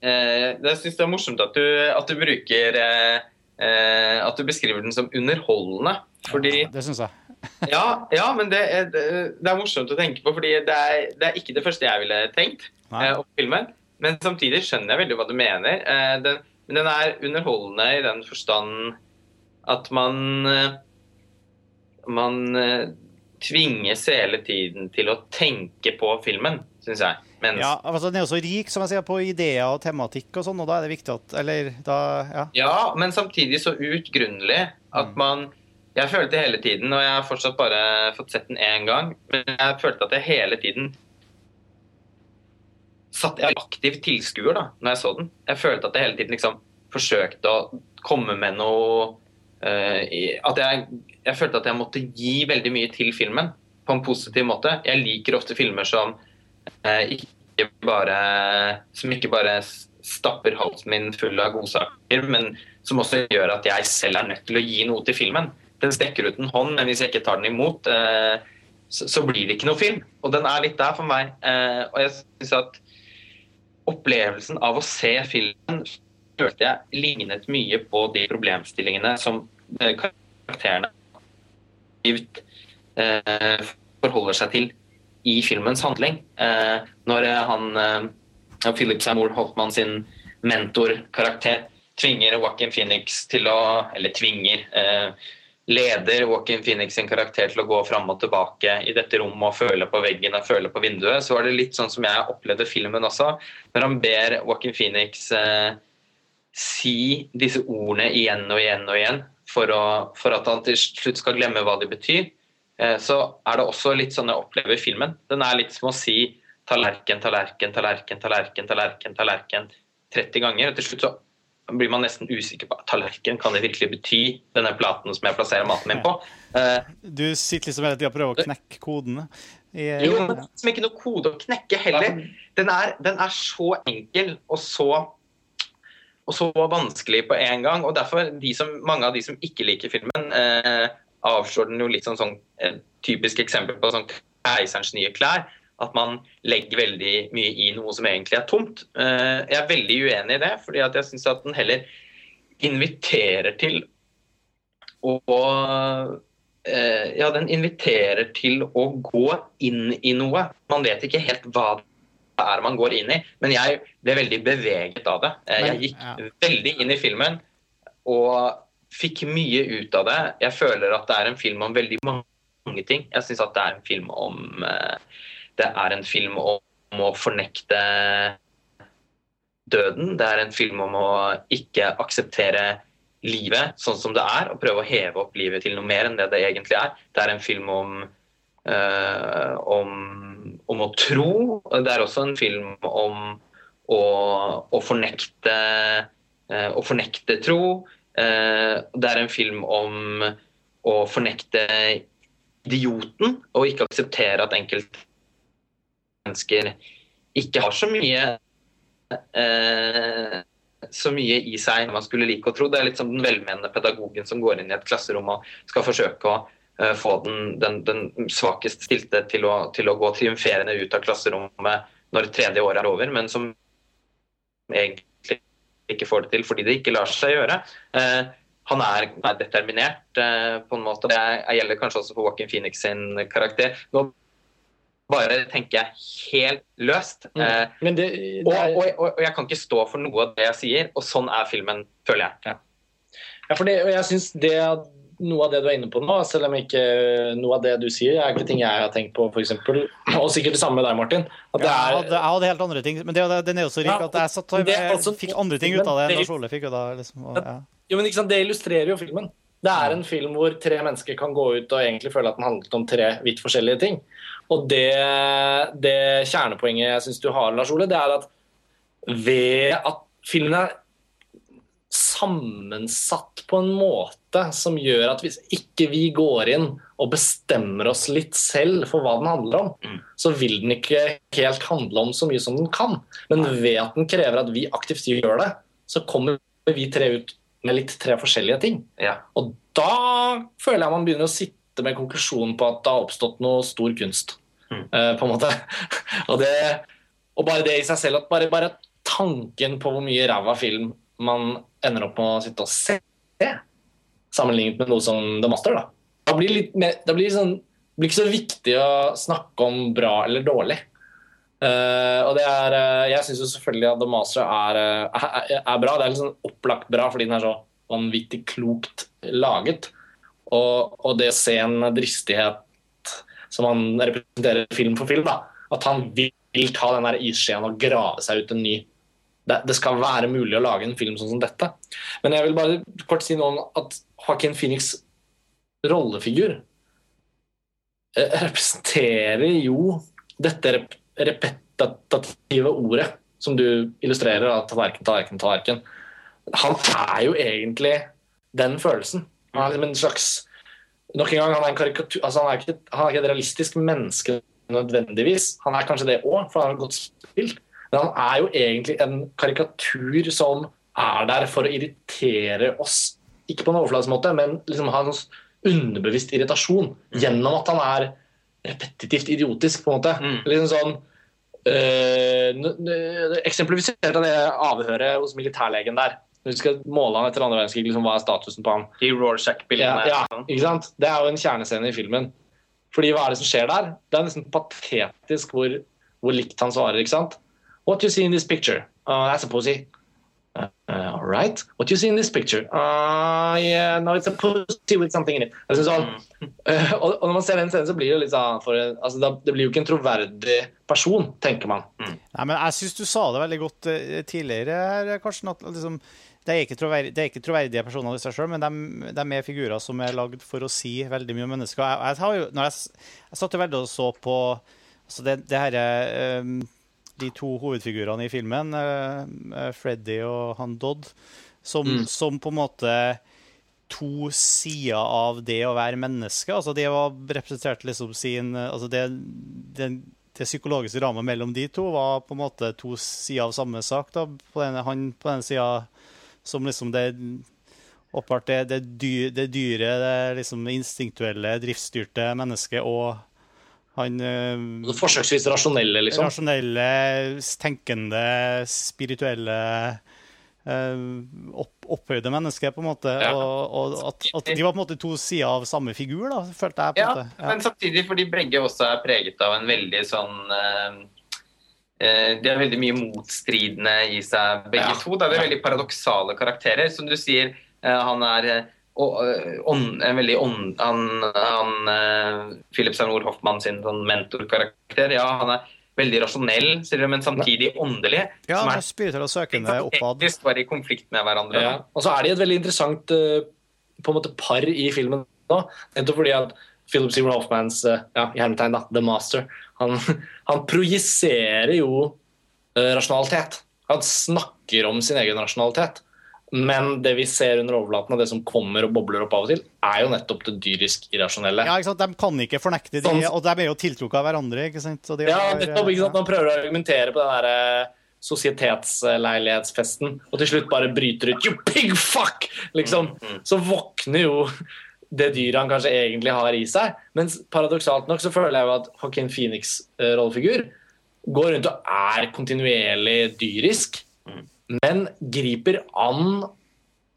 eh, det syns jeg er morsomt at du, at du bruker eh, eh, At du beskriver den som underholdende. Fordi Det syns jeg. Ja, ja men det er, det er morsomt å tenke på, fordi det er, det er ikke det første jeg ville tenkt eh, om filmen. Men samtidig skjønner jeg veldig hva du mener. Eh, den, men den er underholdende i den forstand at man eh, Man eh, tvinges hele tiden til å tenke på filmen, syns jeg. Mens, Ja, altså Den er jo så rik som jeg sier, på ideer og tematikk, og sånn, og da er det viktig at Eller da Ja. Ja, men samtidig så utgrunnelig at Mm. man Jeg følte hele tiden, og jeg har fortsatt bare fått sett den én gang, men jeg følte at jeg hele tiden satt jeg aktiv tilskuer da når jeg så den. Jeg følte at jeg hele tiden liksom forsøkte å komme med noe uh, At jeg, jeg følte at jeg måtte gi veldig mye til filmen på en positiv måte. Jeg liker ofte filmer som uh, ikke bare Som ikke bare stapper halsen min full av godsaker, men som også gjør at jeg selv er nødt til å gi noe til filmen. Den strekker ut en hånd, men hvis jeg ikke tar den imot, eh, så, blir det ikke noe film. Og den er litt der for meg. Eh, og jeg synes at opplevelsen av å se filmen følte jeg lignet mye på de problemstillingene som eh, karakterene forholder seg til i filmens handling. Når han Philip Seymour Holtmann sin mentorkarakter tvinger Joaquin Phoenix til å Eller tvinger. Eh, leder Joaquin Phoenix sin karakter til å gå fram og tilbake i dette rommet og føle på veggen og føle på vinduet, så var det litt sånn som jeg opplevde filmen også. Når han ber Joaquin Phoenix eh, si disse ordene igjen og igjen og igjen for, å, for at han til slutt skal glemme hva de betyr, eh, så er det også litt sånn jeg opplever filmen. Den er litt som å si tallerken, tallerken, tallerken, tallerken, tallerken, tallerken 30 ganger. og Til slutt så blir man nesten usikker på tallerken. Kan det virkelig bety denne platen som jeg plasserer maten min på? Uh, Du sitter liksom hele tida og prøver å knekke kodene. I, jo, men det er liksom ikke noe kode å knekke heller. Den er, den er så enkel og så, og så vanskelig på en gang. og derfor de som, Mange av de som ikke liker filmen, uh, avslår den jo litt som sånn, eh, typisk eksempel på sånn keiserens nye klær. At man legger veldig mye i noe som egentlig er tomt. Eh, jeg er veldig uenig i det, fordi at jeg syns at den heller inviterer til å eh, ja, den inviterer til å gå inn i noe. Man vet ikke helt hva det er man går inn i, men jeg ble veldig beveget av det. Eh, Jeg gikk veldig inn i filmen og fikk mye ut av det. Jeg føler at det er en film om veldig mange ting. Jeg syns at det er en film om Det er en film om å fornekte døden. Det er en film om å ikke akseptere livet sånn som det er, og prøve å heve opp livet til noe mer enn det det egentlig er. Det er en film om, eh, om, om å tro. Det er også en film om å, å fornekte eh, å fornekte tro. Uh, det er en film om å fornekte idioten, og ikke akseptere at enkelte mennesker ikke har så mye eh, så mye i seg man skulle like å tro. Det er litt som den velmenende pedagogen som går inn i et klasserom og skal forsøke å eh, få den, den, den svakest stilte til å, til å gå triumferende ut av klasserommet når tredje året er over, men som egentlig ikke får det til fordi det ikke lar seg gjøre. Eh, han er, er determinert eh, på en måte. Det er- gjelder kanskje også for Joaquin Phoenix sin karakter. Nå bare tenker jeg helt løst. Eh, Men det, og, det er, og, og, og jeg kan ikke stå for noe av det jeg sier, og sånn er filmen, føler jeg. ja, for det, og jeg synes det at noe av det du er inne på nå, selv om ikke noe av det du sier, er ikke ting jeg har tenkt på, f.eks. Og sikkert det samme med deg, Martin. At det Ja, jeg, er, hadde, jeg hadde helt andre ting. Men det, er den er jo så rik Ja, at jeg, satt, jeg, jeg altså- fikk andre ting ut av det enn Lars Ole fikk. da, liksom, og, ja. jo, men ikke sant, det illustrerer jo filmen. Det er en film hvor tre mennesker kan gå ut og egentlig føle at den handlet om tre vidt forskjellige ting. Og det, det kjernepoenget jeg syns du har, Lars Ole, det er at ved at filmen er sammensatt på en måte som gjør at hvis ikke vi går inn og bestemmer oss litt selv for hva den handler om, Mm. så vil den ikke helt handle om så mye som den kan. Men ved at den krever at vi aktivt gjør det, så kommer vi tre ut med litt tre forskjellige ting. Ja. Og da føler jeg man begynner å sitte med konklusjonen på at det har oppstått noe stor kunst. Mm. Uh, på en måte. Og det, Og bare det i seg selv, at bare, bare tanken på hvor mye ræva film man ender opp med å sitte og se, sammenlignet med noe som The Master, da. Da blir litt mer, det blir sånn, det blir ikke så viktig å snakke om bra eller dårlig. Uh, og det er uh, Jeg syns jo selvfølgelig at The Master er, er, er bra. Det er sånn opplagt bra fordi den er så vanvittig klokt laget. Og, og det å se en dristighet som han representerer film for film, da. At han vil ta den der isskjeen og grave seg ut en ny det, det, skal være mulig å lage en film sånn som dette. Men jeg vil bare kort si noe om at Joaquin Phoenix' rollefigur eh, representerer jo dette rep repetative ordet som du illustrerer av tallerken, tallerken, tallerken. Han er jo egentlig den følelsen. Han er liksom en slags Nok en gang, han er en karikatur altså han, er ikke, han er ikke et realistisk menneske nødvendigvis. Han er kanskje det òg, for han har godt spilt. Men han er jo egentlig en karikatur som er der for å irritere oss. Ikke på en overfladisk måte, men liksom ha en sånn underbevisst irritasjon mm. gjennom at han er repetitivt idiotisk, på en måte. Mm. Liksom sånn øh, Eksemplifisert av det avhøret hos militærlegen der. Når vi skal måle han etter andre verdenskrig, liksom, hva er statusen på han? De Rorschach-bildene. Ja, ja, ikke sant? Det er jo en kjernescene i filmen. Fordi hva er det som skjer der? Det er nesten patetisk hvor, hvor likt han svarer. ikke sant? What you see in this picture? Uh, that's a pussy. Uh, uh, all right. What you see in this picture? Uh, yeah, no, it's a pussy with something in it. Altså, sånn, uh, og, når man ser den scenen, så blir det litt sånn for, altså, Det blir jo ikke en troverdig person, tenker man. Mm. Nei, men Jeg syns du sa det veldig godt uh, tidligere Karsten. at liksom, det er, det er ikke troverdige personer i seg sjøl, men de, de, er figurer som er lagd for å si veldig mye om mennesker. Jeg, jeg, jo, når jeg, jeg satt veldig og så på altså det, det her, um, de to hovedfigurene i filmen, uh, Freddy og han Dodd, som, mm. som, på en måte to sider av det å være menneske. Altså De var representert liksom sin altså det, det, det psykologiske rammet mellom de to var på en måte to sider av samme sak. da. På denne, han på den sida som liksom det Åpenbart det, det, dyre, det dyre, det liksom instinktuelle, driftsstyrte mennesket og han uh, Forsøksvis rasjonelle, liksom? Rasjonelle, tenkende, spirituelle uh, opp, opphøyde mennesker, på en måte. Ja. Og, og at, at, de var på en måte to sider av samme figur, da, følte jeg. på en ja, måte. Ja, men samtidig fordi begge også er preget av en veldig sånn uh, de har veldig mye motstridende i seg, begge ja. to. Det er veldig paradoksale karakterer. Som du sier, han er on, en veldig on, han, han Philip Sanor Hoffmann sin sånn mentorkarakter. Ja, han er veldig rasjonell, men samtidig åndelig. Ja, som er spirituell og søkende oppad. Bare i konflikt med hverandre. Ja. Og så er de et veldig interessant på en måte par i filmen nå. Nettopp fordi at Philip Seymour Hoffmans ja, i hermetegn da, The Master, han, han projiserer jo uh, rasjonalitet. Han snakker om sin egen rasjonalitet. Men det vi ser under overflaten av det som kommer og bobler opp av og til, er jo nettopp det dyrisk irrasjonelle. Ja, ikke sant? De kan ikke fornekte det, og de er jo tiltrukket av hverandre. ikke sant? ja, nettopp. ikke sant? Man prøver å argumentere på den derre eh, sosietetsleilighetsfesten, og til slutt bare bryter ut 'you pig fuck'! liksom. Mm, mm. Så våkner jo det dyret han kanskje egentlig har i seg. Mens paradoksalt nok så føler jeg jo at Joaquin Phoenix' eh, rollefigur går rundt og er kontinuerlig dyrisk men griper an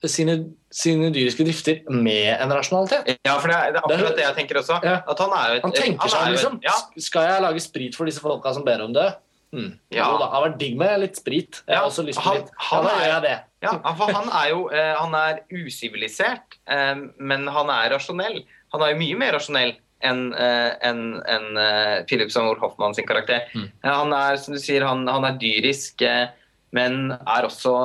sine, sine, dyriske drifter med en rasjonalitet. Ja, for det er, det er akkurat det jeg tenker også. Ja. At han er jo et, Han tenker seg om, liksom. Ja. Skal jeg lage sprit for disse folka som ber om det? Hmm. Ja. Jo, det har vært digg med litt sprit. Jeg har også lyst på litt. Han, han, er, det. Ja, for han er jo eh, han er usivilisert, eh, men han er rasjonell. Han er jo mye mer rasjonell enn en, en, en, Philip Samuel Hoffmann sin karakter. Mm. Han er som du sier, han, han er dyrisk. Eh, men er også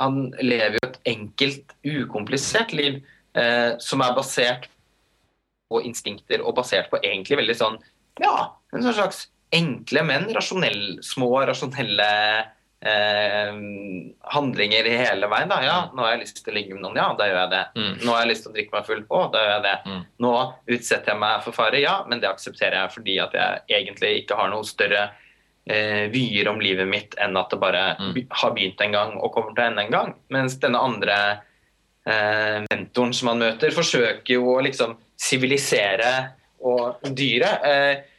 Han lever jo et enkelt, ukomplisert liv eh, som er basert på instinkter og basert på egentlig veldig sånn Ja, en sånn slags enkle, men rasjonell, små rasjonelle eh, handlinger hele veien. da, ja, Nå har jeg lyst til å ligge med noen, ja, da gjør jeg det. Mm. Nå har jeg lyst til å drikke meg full, å, da gjør jeg det. Mm. Nå utsetter jeg meg for fare, ja, men det aksepterer jeg fordi at jeg egentlig ikke har noe større eh, vyer om livet mitt enn at det bare mm. har begynt en gang og kommer til å ende en gang. Mens denne andre eh, mentoren som han møter, forsøker jo å liksom sivilisere og dyret. Eh,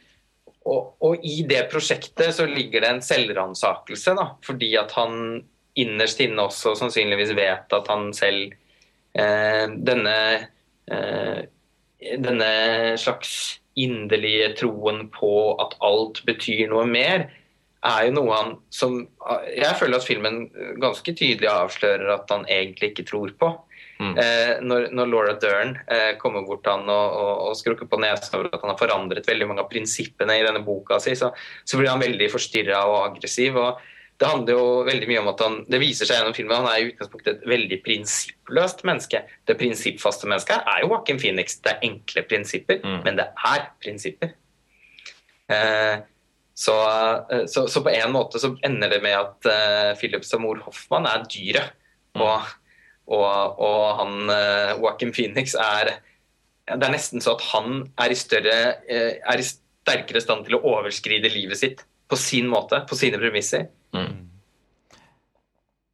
og, og i det prosjektet så ligger det en selvransakelse. Fordi at han innerst inne også sannsynligvis vet at han selv eh, Denne eh, denne slags inderlige troen på at alt betyr noe mer, er jo noe han som Jeg føler at filmen ganske tydelig avslører at han egentlig ikke tror på. Mm. Eh, når, når, Laura Dern eh, kommer bort han og, og, og skrukker på nesa over at han har forandret veldig mange av prinsippene i denne boka si, så, så blir han veldig forstyrra og aggressiv. og det handler jo veldig mye om at han det viser seg gjennom filmen han er i utgangspunktet et veldig prinsippløst menneske. Det prinsippfaste mennesket er jo Joaquin Phoenix. Det er enkle prinsipper, mm. men det er prinsipper. Eh, så, eh, så, så, på en måte så ender det med at uh, Philip Samor Hoffmann er dyret. Og, og, og, han Joachim Joaquin Phoenix er Det er nesten så at han er i, større, uh, er i sterkere stand til å overskride livet sitt på sin måte, på sine premisser. Mm.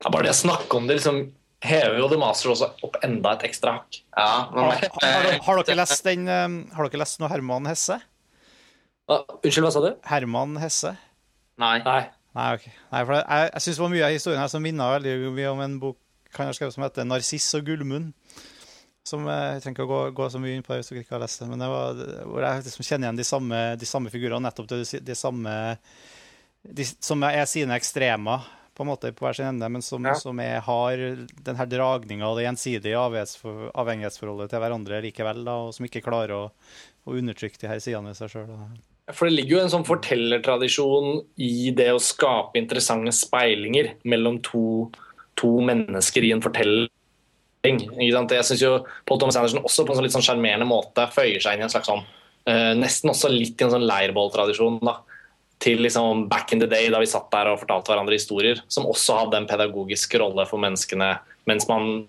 Ja, bare det å snakke om det liksom hever jo The Master også opp enda et ekstra hakk. Ja, har, har, har, dere lest den um, Har dere lest noe Herman Hesse? Ah, unnskyld, hva sa du? Herman Hesse. Nei. Nei, Nei, okay. Nei for jeg, jeg syns det var mye av historien her som minna veldig mye om en bok kan jeg skrive som heter 'Narsiss og Gullmunn'. Som Jeg trenger ikke å gå, gå, så mye inn på det hvis dere ikke har lest det. Men det var, hvor jeg liksom kjenner igjen de samme, de samme figurene. Nettopp de, de samme de, som er sine ekstremer på en måte på hver sin ende, men som, ja. som er, har den her dragninga og det gjensidige avhengighetsforholdet til hverandre likevel, da, og som ikke klarer å, å undertrykke de her sidene ved seg sjøl. For det ligger jo en sånn fortellertradisjon i det å skape interessante speilinger mellom to, to mennesker i en fortelling. Jeg syns jo Paul Thomas Anderson også på en sånn litt sånn måte føyer seg inn i en slags sånn uh, Nesten også litt i en sånn leirbåltradisjon. til liksom back in the day, da vi satt der og fortalte hverandre historier, som også hadde en pedagogisk rolle for menneskene mens man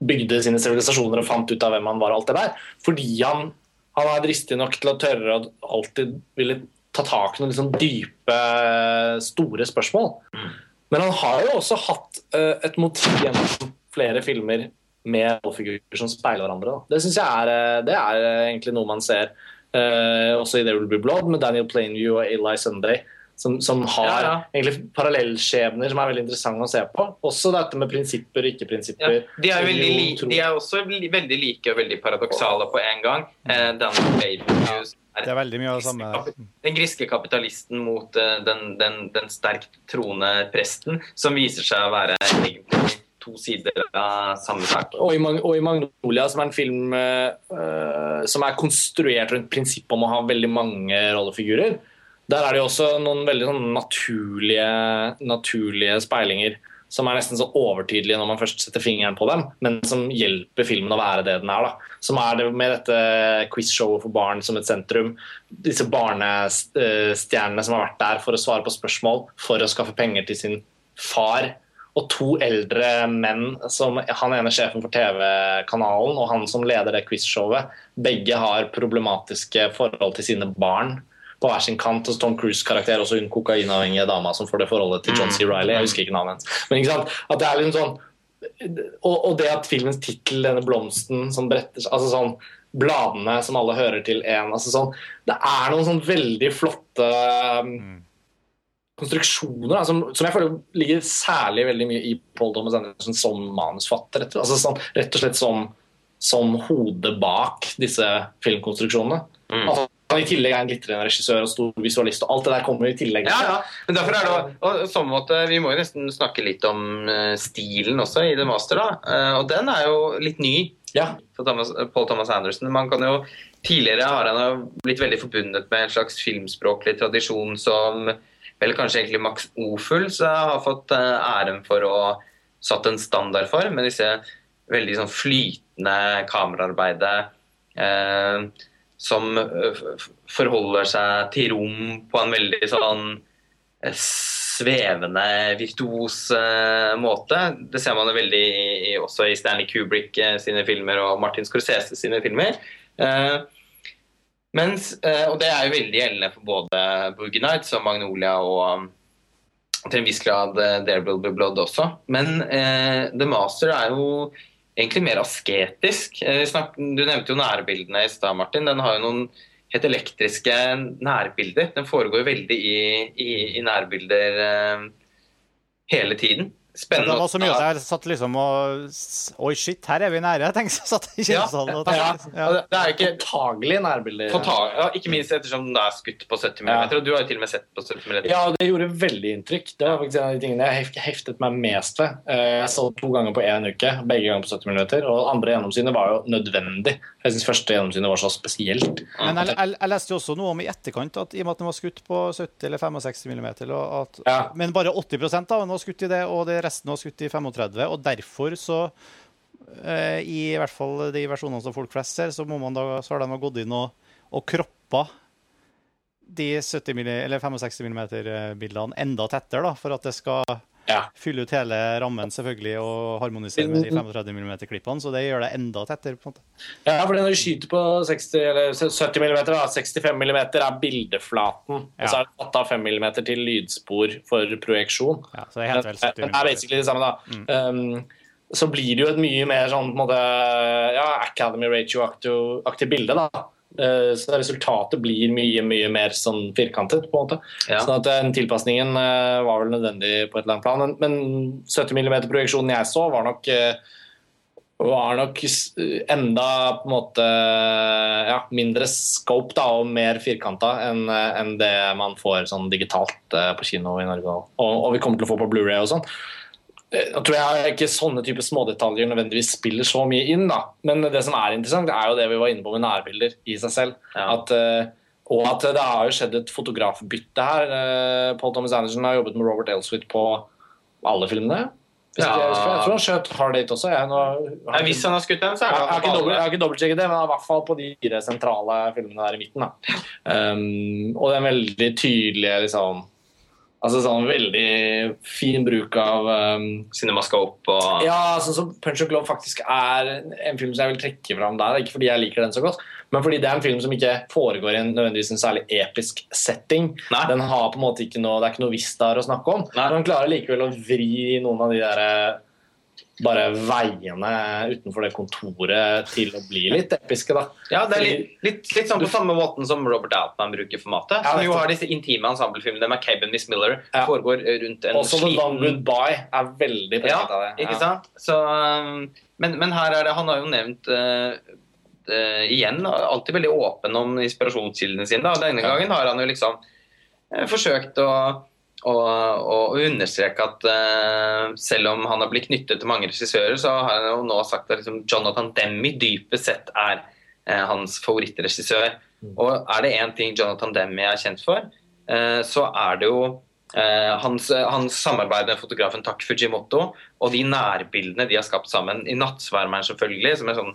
bygde sine sivilisasjoner og fant ut av hvem han var. og alt det der. Fordi han, han er dristig nok til å tørre å alltid ville ta tak i noen liksom dype, store spørsmål. Men han har jo også hatt uh, et motiv gjennom flere filmer med rollefigurer som speiler hverandre. Da. Det syns jeg er, eh, det er egentlig noe man ser Uh, også i There Will Be Blood med Daniel Plainview og Eli Sunday. Som, som har ja, ja. egentlig parallellskjebner som er veldig interessante å se på. Også dette med prinsipper og ikke-prinsipper. Ja, de, de, er også veldig like og veldig paradoksale på en gang. Plainview det er veldig mye av det samme. Den griske kapitalisten mot uh, den, den, den sterkt troende presten, som viser seg å være egentlig to sider av samme sak. Og i, og i, Magnolia, som er en film uh, som er konstruert rundt prinsippet om å ha veldig mange rollefigurer, der er det jo også noen veldig sånn naturlige, naturlige speilinger som er nesten så overtydelige når man først setter fingeren på dem, men som hjelper filmen å være det den er. da. Som er det med dette quiz-showet for barn som et sentrum. Disse barnestjernene som har vært der for å svare på spørsmål, for å skaffe penger til sin far og to eldre menn, som han ene sjefen for TV-kanalen og han som leder det quizshowet, begge har problematiske forhold til sine barn på hver sin kant. Og Tom Cruise-karakter, også hun kokainavhengige dama som får det forholdet til John C. Mm. Riley. Jeg husker ikke navnet hennes. Men ikke sant? At det er liksom sånn og, og det at filmens tittel, denne blomsten som bretter seg altså sånn, Bladene som alle hører til én altså sånn, Det er noen sånn veldig flotte um, mm konstruksjoner da, som, som, jeg føler ligger særlig veldig mye i Paul Thomas Anderson som manusfatter. Rett, altså, sånn, rett og slett som, som hodet bak disse filmkonstruksjonene. Mm. Altså, i tillegg er en glitrende regissør og stor visualist. og Alt det der kommer i tillegg. Ja, ja. Men derfor er det og, sånn måte, Vi må jo nesten snakke litt om uh, stilen også i The Master. da, uh, Og den er jo litt ny ja. for Thomas, Paul Thomas Anderson. Man kan jo, Tidligere har han blitt veldig forbundet med en slags filmspråklig tradisjon som vel kanskje egentlig Max Ofuls har fått eh, æren for å satt en standard for, med disse veldig sånn flytende kameraarbeidet eh, som eh, forholder seg til rom på en veldig sånn eh, svevende, virtuos eh, måte. Det ser man jo veldig også i Stanley Kubrick sine filmer og Martin Scorsese sine filmer. Eh, mens, eh, og det er jo veldig gjeldende for både Boogie Nights og Magnolia og til en viss grad eh, There Will Be Blood også. Men eh, The Master er jo egentlig mer asketisk. Eh, du nevnte jo nærbildene i stad, Martin. Den har jo noen helt elektriske nærbilder. Den foregår veldig i, i, i nærbilder eh, hele tiden. Det var så mye at jeg satt liksom og Oi, shit, her er vi nære. Jeg tenkte, satt i kinosalen og Ja, tenkte og det, det er jo ikke påtagelige nærbilder. På ja, ikke minst ettersom den er skutt på 70 mm. Ja. Og du har jo til og med sett på 70 mm. Ja, det gjorde veldig inntrykk. Det var faktisk en av de tingene jeg heftet meg mest ved. Eh, Jeg så to ganger på én uke, begge ganger på 70 mm. Og andre gjennomsynet var jo nødvendig. Jeg syns første gjennomsynet var så spesielt. Men jeg, jeg, jeg leste jo også noe om i etterkant at i og med at den var skutt på 70 eller 65 mm, og at, Ja. men bare 80% av den var skutt i det, og det resten var skutt i 35, og derfor så eh, I hvert fall de versjonene som folk flest ser, så, må man da, så har de gått inn og, og kroppa de 70 mm, eller 65 mm-bildene enda tettere, da, for at det skal Ja. fylle ut hele rammen selvfølgelig og harmonisere med de 35 mm-klippene, så det gjør det enda tettere. på en måte. Ja, for når du skyter på 60, eller 70 mm, da, 65 mm er bildeflaten. Og så er det 8 av 5 mm til lydspor for projeksjon. Ja, så det er helt vel Men 70 det er basically det samme, da. Um, så blir det jo et mye mer sånn på en måte, ja, Academy Ratio-aktig bilde. da. Uh, så resultatet blir mye mye mer sånn firkantet. på en måte. Ja. Sånn at den tilpasningen uh, var vel nødvendig på et eller annet plan. Men, men 70 mm-projeksjonen jeg så, var nok var nok enda på en måte ja, mindre scope da, og mer firkanta enn en det man får sånn digitalt eh, på kino i Norge. Og, og vi kommer til å få på Blu-ray og sånn. Eh, Nå tror jeg ikke sånne type smådetaljer nødvendigvis spiller så mye inn, da. men det som er interessant, det er jo det vi var inne på med nærbilder i seg selv. Ja. At, eh, og at det har jo skjedd et fotografbytte her. Eh, Paul Thomas Anderson har jobbet med Robert Elswith på alle filmene. Ja. jeg. Jeg tror han skjøt Hard Date også. Jeg, nå, har, hvis han har skutt den, så jeg, er jeg, har det ikke jeg har ikke dobbeltsjekket det, men i hvert fall på de fire sentrale filmene der i midten. Da. Um, og den veldig tydelige liksom Altså sånn veldig fin bruk av um, Cinemascope og Ja, sånn som Punch and Glove faktisk er en film som jeg vil trekke fram der. Ikke fordi jeg liker den så godt, men fordi det er en film som ikke foregår i en nødvendigvis en særlig episk setting. Nei. Den har på en måte ikke noe, Det er ikke noe visst der å snakke om. Nei. Men den klarer likevel å vri noen av de der eh, bare veiene utenfor det kontoret til å bli litt episke, da. Ja, det er litt, litt, litt sånn på samme måten som Robert Altman bruker formatet. Ja, Som jo har disse intime ensemblefilmene. McCabe Miss Miller Ja. foregår rundt en Også The Long Goodbye er veldig preget av det. Ja, ikke sant? Så, um, men, men her er det Han har jo nevnt uh, uh, igjen alltid veldig åpen om inspirasjonskildene sine. Da. Denne gangen har han jo liksom uh, forsøkt å, å, og understreke at uh, selv om han har blitt knyttet til mange regissører, så har han jo nå sagt at liksom, Jonathan Demme dypest sett er uh, hans favorittregissør. Mm. Og er det én ting Jonathan Demme er kjent for, uh, så er det jo hans, hans samarbeid med fotografen Tak Fujimoto og de nærbildene de har skapt sammen i 'Nattsvermeren', selvfølgelig, som er sånn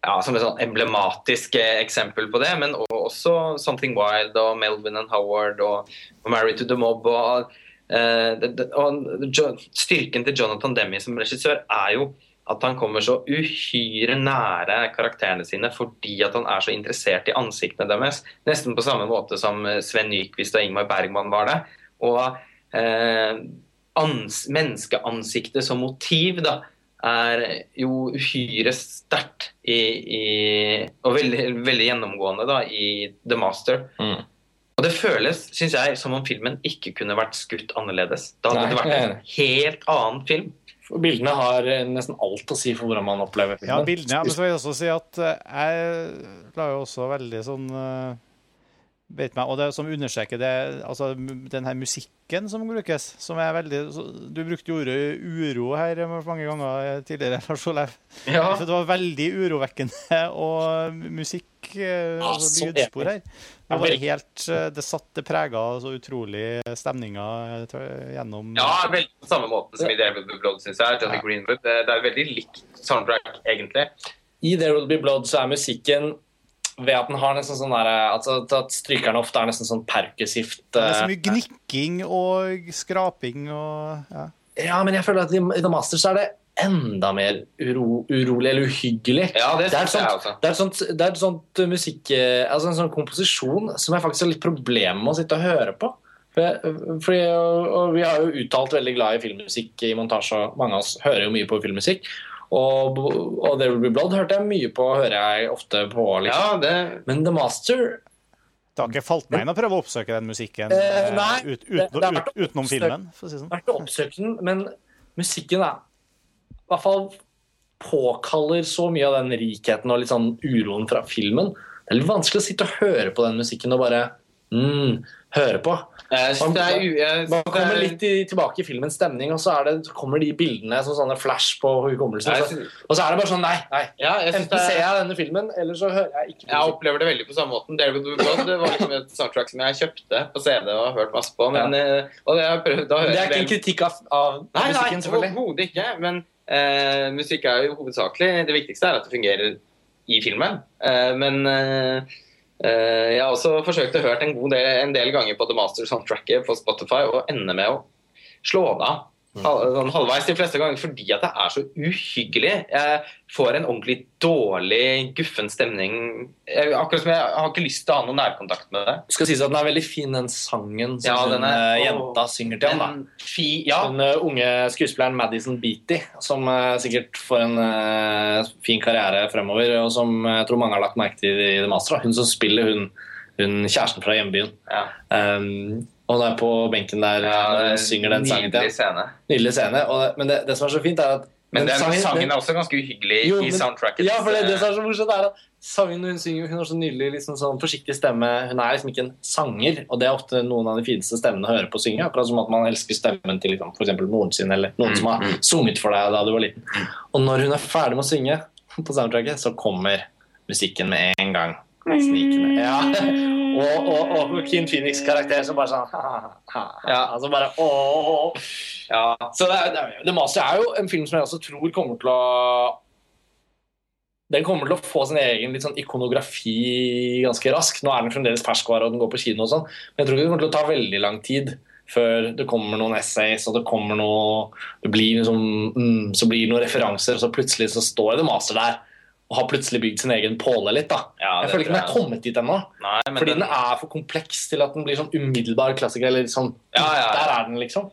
ja, som et sånn emblematisk eh, eksempel på det, men også 'Something Wild' og 'Melvin and Howard' og, 'Married to the Mob'. Og, eh, og styrken til Jonathan Demme som regissør er jo at han kommer så uhyre nære karakterene sine fordi at han er så interessert i ansiktene deres. Nesten på samme måte som eh, Sven Nykvist og Ingmar Bergman var det. Og eh, ans menneskeansiktet som motiv da, er jo uhyre sterkt i, i, og veldig, veldig gjennomgående da, i The Master. Mm. Og det føles, synes jeg, som om filmen ikke kunne vært skutt annerledes. Da hadde Nei, det vært en helt annen film. For Bildene har eh, nesten alt å si for hvordan man opplever filmen. Ja, bildene. Ja, men så vil jeg også si at eh, jeg la jo også veldig sånn vet meg, Og det som understreker det, altså den her musikken som brukes, som er veldig så, Du brukte ordet uro her mange ganger tidligere, Lars Olaug. Ja. Så det var veldig urovekkende og musikk, eh, altså lydspor her. Det var helt eh, Det satte prega så utrolig stemninga eh, gjennom Ja, veldig på samme måten som i There Will Be Blood, syns jeg. Johnny Ja. Greenwood. Det, det er veldig likt soundtrack, egentlig. I There Will Be Blood så er musikken ved at den har nesten sånn der, altså at strykerne ofte er nesten sånn perkusivt Det er så eh, mye gnikking og skraping og ja. Ja, men jeg føler at i i The Masters er det enda mer uro, urolig eller uhyggelig. Ja, det Det er, sånt, det, er sånt, det er sånt musikk Altså en sånn komposisjon som jeg faktisk har litt problemer med å sitte og høre på. For fordi, og, og vi har jo uttalt veldig glad i filmmusikk i montasje, og mange av oss hører jo mye på filmmusikk. Og, og There Will Be Blood hørte jeg mye på, hører jeg ofte på. Liksom. Ja, det Men The Master Det har ikke falt meg inn å prøve å oppsøke den musikken Eh, eh, nei, ut, det er verdt ut, å utenom filmen, for å si det sånn. vært å oppsøke den, men musikken er i hvert fall påkaller så mye av den rikheten og litt sånn uroen fra filmen. Det er litt vanskelig å sitte og høre på den musikken og bare mm, høre på. Man, Man kommer er- litt i, tilbake i filmens stemning, og så, det, kommer de bildene som sånne flash på hukommelsen. Og så, og så er det bare sånn Nei, nei. Ja, Enten er- ser jeg denne filmen, eller så hører jeg ikke Jeg opplever det veldig på samme måten. Det var liksom et soundtrack som jeg kjøpte på CD og har hørt masse på. Men, eh, og det, har prøvd, hører det er ikke en kritikk av, av Nei, nei, musikken, selvfølgelig. overhodet ikke. Men uh, musikk er jo hovedsakelig Det viktigste er at det fungerer i filmen. Uh, men eh, jeg har også forsøkt å høre en, del, en del ganger på The Master soundtracket på Spotify og ender med å slå det av. Hal- Sånn halvveis de fleste ganger fordi at det er så uhyggelig. Jeg får en ordentlig dårlig, guffen stemning. Jeg, akkurat som jeg, jeg har ikke lyst til å ha noen nærkontakt med det. Det skal sies at den er veldig fin, den sangen som Ja, hun den er- eh, jenta synger til ham. ja, Den eh, unge skuespilleren Madison Beatty, som eh, sikkert får en uh, fin karriere fremover, og som jeg tror mange har lagt merke til i The Master. Hun som spiller hun, hun kjæresten fra hjembyen. ja. Um, og hun er på benken der ja er synger den sangen til ham. Nydelig scene. Og men det, det som er så fint, er at Men den, sangen, den- er også ganske uhyggelig Jo, i soundtracket. Ja, for det, det som er så morsomt, er at sangen hun synger, hun har så nydelig liksom sånn forsiktig stemme. Hun er liksom ikke en sanger, og det er ofte noen av de fineste stemmene å høre på å synge. Akkurat som at man elsker stemmen til liksom, f.eks. moren sin, eller noen som har Mm, mm. sunget for deg da du var liten. Og når hun er ferdig med å synge på soundtracket, så kommer musikken med en gang. Snikende. Ja. Og, og, og Joaquin Phoenix' karakter som bare sånn Ja. Altså bare ååå. Ja, Så det det The Master er jo en film som jeg også tror kommer til å Den kommer til å få sin egen litt sånn ikonografi ganske raskt. Nå er den fremdeles ferskvare og den går på kino, og sånn, men jeg tror ikke det kommer til å ta veldig lang tid før det kommer noen essays og det kommer noe det blir liksom, mm, Så blir det noen referanser, og så plutselig så står The Master der og har plutselig bygd sin egen påle litt. da. Ja, jeg føler ikke den er kommet dit ennå. Fordi den, den er for kompleks til at den blir sånn umiddelbar klassiker. eller sånn, Ja, ja. Der er den, liksom.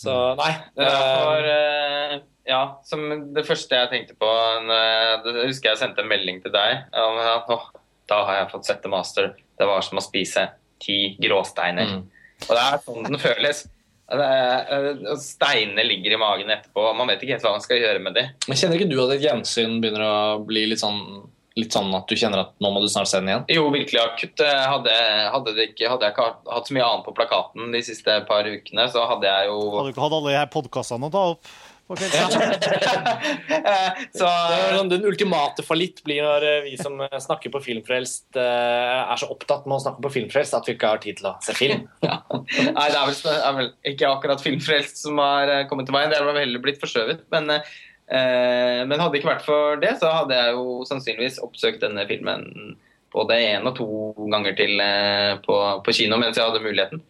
Så nei. det eh, for, eh, Ja, som det første jeg tenkte på jeg- husker jeg sendte en melding til deg. om at, «Åh, da har jeg fått sett The Master. Det var som å spise ti gråsteiner. Mm. Og det er sånn den føles. Er- eh, Steinene ligger i magen etterpå. Man vet ikke helt hva man skal gjøre med dem. Men Kjenner ikke du at et gjensyn begynner å bli litt sånn, litt sånn at du kjenner at nå må du snart se den igjen? Jo, virkelig akutt. Eh, Hadde, hadde, det ikke, hadde jeg ikke hatt så mye annet på plakaten de siste par ukene, så hadde jeg jo Hadde du ikke hatt alle de her podkastene å ta opp Eh, så er sånn, den ultimate fallitt blir når eh, vi som eh, snakker på Filmfrelst, eh, er så opptatt med å snakke på Filmfrelst at vi ikke har tid til å se film. ja. Nei, det er, vel, det er vel ikke akkurat Filmfrelst som har kommet til veien. Det har vel heller blitt forskjøvet. Men, eh, men hadde det ikke vært for det, så hadde jeg jo sannsynligvis oppsøkt denne filmen både én og to ganger til eh, på, på kino mens jeg hadde muligheten.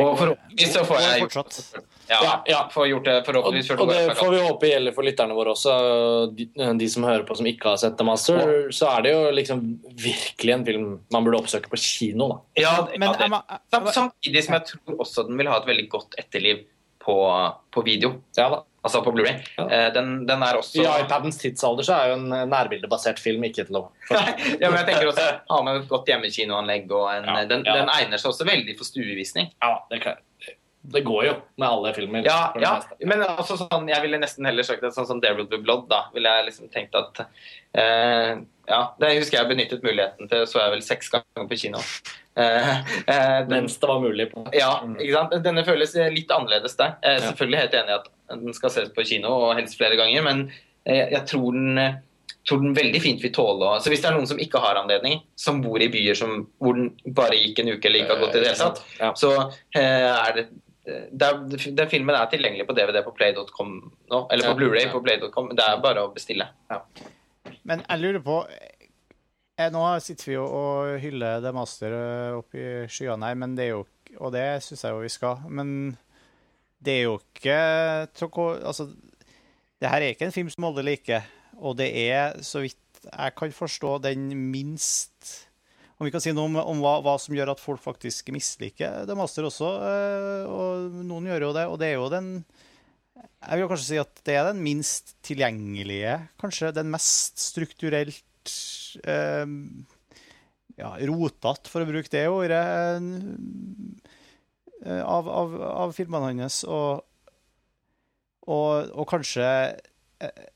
Og forhåpentligvis så får jeg Fortsatt. Ja, Ja, ja. får gjort det Og, forhåpentligvis før og det får vi håpe gjelder for lytterne våre også. De, de som hører på som ikke har sett The Master, så er det jo liksom virkelig en film man burde oppsøke på kino. da. Ja, Men ja, det, jeg må- jeg- sam- samtidig som jeg tror også den vil ha et veldig godt etterliv på, på video. Ja da. Altså på Blu-ray. Ja. Eh, Den, den er også I iPadens tidsalder så er jo en nærbildebasert film ikke til å ja, men jeg tenker også ha med et godt hjemmekinoanlegg. og en, Ja, den, ja. den egner seg også veldig for stuevisning. Ja, det, kan, det går jo med alle filmer. Ja, ja, men også sånn, jeg ville nesten heller sagt det sånn som There Will Be Blood. da, ville jeg liksom tenkt at eh, Ja, det husker jeg benyttet muligheten til, så jeg vel seks ganger på kino. Eh, eh, den, Mens det var mulig. på ja, ikke sant? Denne føles litt annerledes der. Jeg er selvfølgelig helt enig i at den skal ses på kino, og helst flere ganger, men jeg, jeg tror den eh, tror den veldig fint vil tåle å Så hvis det er noen som ikke har anledning, som bor i byer som, hvor den bare gikk en uke eller ikke har gått i det hele tatt, Ja. så eh, er det er, den filmen er tilgjengelig på DVD på play.com nå, eller på Ja, Blu-ray ja. på play.com. Det er bare å bestille. Men jeg lurer på eh, Nå sitter vi jo og hyller The Master opp i skyene her, men det er jo, og det syns jeg jo vi skal. Men det er jo ikke Altså, det her er ikke en film som alle liker. Og det er, så vidt jeg kan forstå, den minst Om vi kan si noe om, om hva, hva som gjør at folk faktisk misliker The Master også. eh, Og noen gjør jo det. Og det er jo den Jeg vil kanskje si at det er den minst tilgjengelige, kanskje den mest strukturelt eh, ja, rotete, for å bruke det ordet, eh, av, av, av filmene hans. Og, og, og kanskje eh,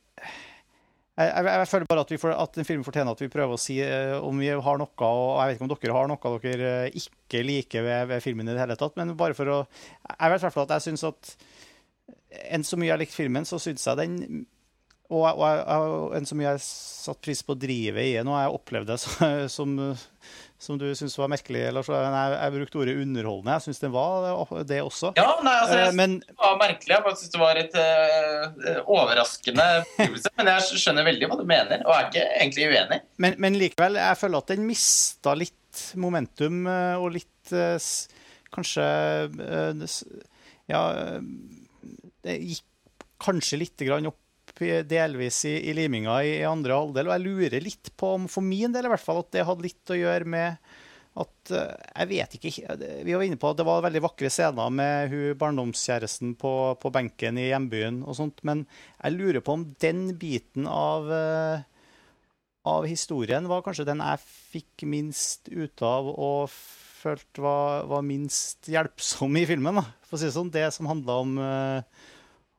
jeg, jeg, jeg, føler bare at, får, at en film fortjener at vi prøver å si eh, om vi har noe, og jeg vet ikke om dere har noe dere eh, ikke liker ved, ved filmen i det hele tatt, men bare for å Jeg vet i hvert fall at jeg syns at enn så mye jeg har likt filmen, så syns jeg den og, og, og enn så mye jeg satt pris på drivet i den, og jeg opplevde det som, som du syns var merkelig, Lars. Jeg, jeg brukte ordet underholdende. Jeg syns det var det også. Ja, nei, altså, jeg men, det var merkelig. Jeg syns det var et uh, overraskende opplevelse. men jeg skjønner veldig hva du mener, og er ikke egentlig uenig. Men, men likevel, jeg føler at den mista litt momentum, og litt uh, Kanskje uh, Ja det gikk kanskje litt opp delvis i, i liminga i, i, andre halvdel. Og jeg lurer litt på, om for min del i hvert fall, at det hadde litt å gjøre med at uh, Jeg vet ikke Vi var inne på at det var veldig vakre scener med hun barndomskjæresten på, på benken i hjembyen og sånt, men jeg lurer på om den biten av uh, av historien var kanskje den jeg fikk minst ut av og følte var, var minst hjelpsom i filmen. Da. For å si det sånn, det som handla om uh,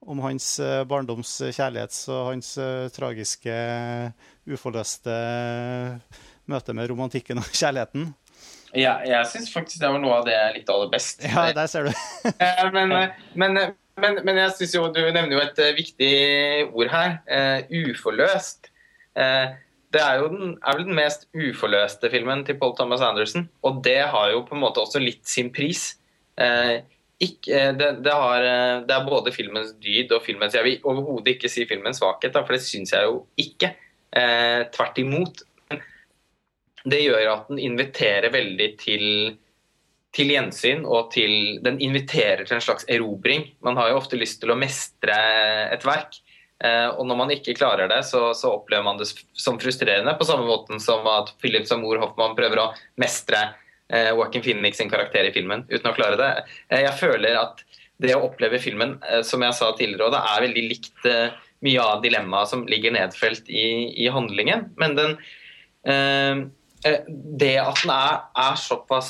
om hans eh, barndoms kjærlighets og hans uh, tragiske, uforløste møte med romantikken og kjærligheten. Ja, jeg syns faktisk det var noe av det jeg likte aller best. Ja, der ser du. men, men, men, men, jeg syns jo du nevner jo et viktig ord her. Uh, uforløst. Uh, det er jo den, er vel den mest uforløste filmen til Paul Thomas Anderson. Og det har jo på en måte også litt sin pris. Uh, ikke, eh, det, det, har, eh, det, er både filmens dyd og filmens Jeg vil overhodet ikke si filmens svakhet, da, for det syns jeg jo ikke. Eh, tvert imot. Det gjør at den inviterer veldig til, til gjensyn, og til, den inviterer til en slags erobring. Man har jo ofte lyst til å mestre et verk. Eh, og når man ikke klarer det, så, så, opplever man det som frustrerende, på samme måte som at Philip Samour Hoffmann prøver å mestre eh, Joaquin Phoenix sin karakter i filmen uten å klare det. Eh, jeg føler at det å oppleve filmen, eh, som jeg sa tidligere, det er veldig likt eh, mye av dilemmaet som ligger nedfelt i, i handlingen. Men den, det at den er, er, såpass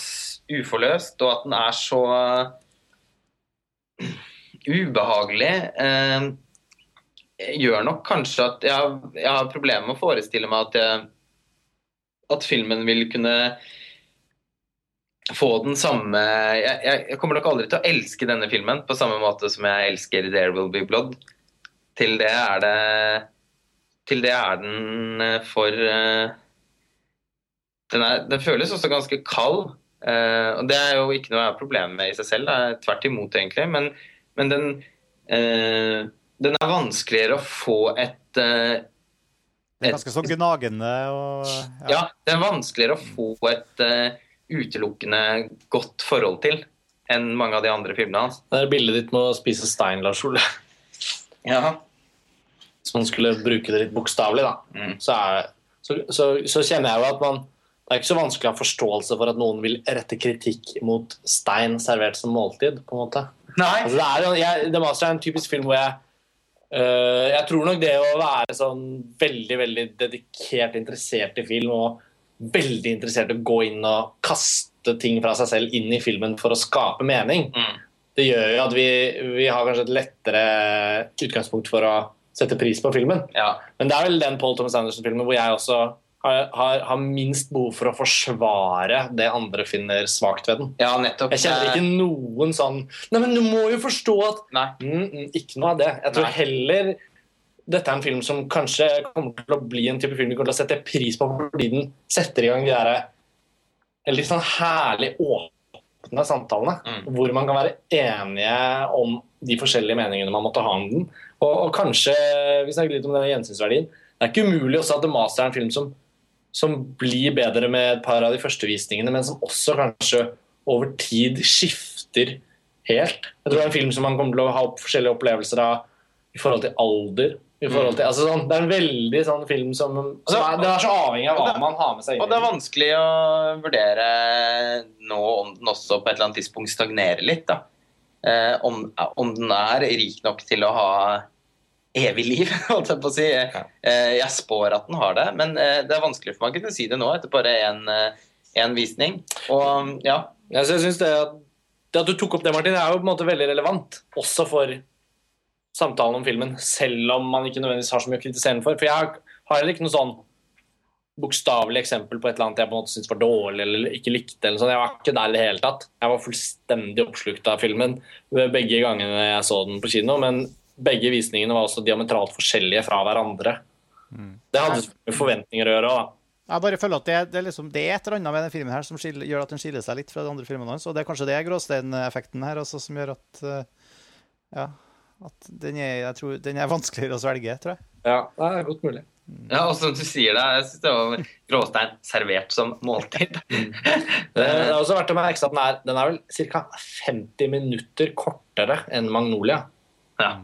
uforløst, og at den er så ubehagelig gjør nok kanskje at jeg jeg har problemer med å forestille meg at, jeg, at filmen vil kunne få den samme jeg, jeg, kommer nok aldri til å elske denne filmen på samme måte som jeg elsker 'There Will Be Blood'. Til det er det Til det er den eh, for uh, den, er, den, føles også ganske kald. Uh, og Det er jo ikke noe jeg har problemer med i seg selv, det er tvert imot, egentlig. Men, men den, den er vanskeligere å få et det er ganske sånn gnagende og ja. ja. det er vanskeligere å få et utelukkende godt forhold til enn mange av de andre filmene hans. Det er bildet ditt med å spise stein, Lars Ole. Ja. Hvis man skulle bruke det litt bokstavelig, da, mm. så, er, så, så, så, kjenner jeg jo at man Det er ikke så vanskelig å ha forståelse for at noen vil rette kritikk mot stein servert som måltid, på en måte. Nei. Altså, det, er, jeg, The Master er en typisk film hvor jeg uh, Jeg tror nok det å være sånn veldig, veldig dedikert interessert i film og veldig interessert i å gå inn og kaste ting fra seg selv inn i filmen for å skape mening. Mm. Det gjør jo at vi, vi, har kanskje et lettere utgangspunkt for å sette pris på filmen. Ja. Men det er vel den Paul Thomas Anderson-filmen hvor jeg også har, har, har, minst behov for å forsvare det andre finner svakt ved den. Ja, nettopp. Jeg kjenner ikke noen sånn Nei, men du må jo forstå at Nei. Mm, mm, Ikke noe av det. Jeg tror Nei. heller dette er en film som kanskje kommer til å bli en type film vi kommer til å sette pris på fordi den setter i gang de der litt sånn herlig åpne samtalene. Mm. Hvor man kan være enige om de forskjellige meningene man måtte ha om den. Og, og kanskje, vi snakker litt om denne gjensynsverdien, det er ikke umulig også at The Master er en film som, som blir bedre med et par av de første visningene, men som også kanskje over tid skifter helt. Jeg tror det er en film som man kommer til å ha opp forskjellige opplevelser av i forhold til alder, i forhold til, altså sånn, det er en veldig sånn film som, som er, Det er så avhengig av hva det, man har med seg inn Og det er vanskelig å vurdere nå om den også på et eller annet tidspunkt stagnerer litt. da. eh, om, om den er rik nok til å ha evig liv, holdt jeg på å si. Eh, jeg spår at den har det, men eh, det er vanskelig for meg å kunne si det nå etter bare én visning. Og ja. Jeg synes det, at, det at du tok opp det, Martin, er jo på en måte veldig relevant. Også for samtalen om filmen, selv om man ikke nødvendigvis har så mye å kritisere den for. For jeg har har heller ikke noe sånn bokstavelig eksempel på et eller annet jeg på en måte syntes var dårlig eller ikke likte. eller sånn. Jeg var ikke der i det hele tatt. Jeg var fullstendig oppslukt av filmen begge gangene jeg så den på kino. Men begge visningene var også diametralt forskjellige fra hverandre. Mm. Det hadde med forventninger å gjøre òg, da. Jeg bare føler at det, det, er liksom, det, er et eller annet med denne filmen her som skiller, gjør at den skiller seg litt fra de andre filmene hans. Og det er kanskje det gråsteineffekten her også, som gjør at uh, ja, at den er, jeg tror, den er vanskeligere å svelge, tror jeg. Ja, det er godt mulig. Ja, og som du sier det, jeg syns det var gråstein servert som måltid. det er også verdt å merke seg at den er, den er vel ca. 50 minutter kortere enn Magnolia. Ja.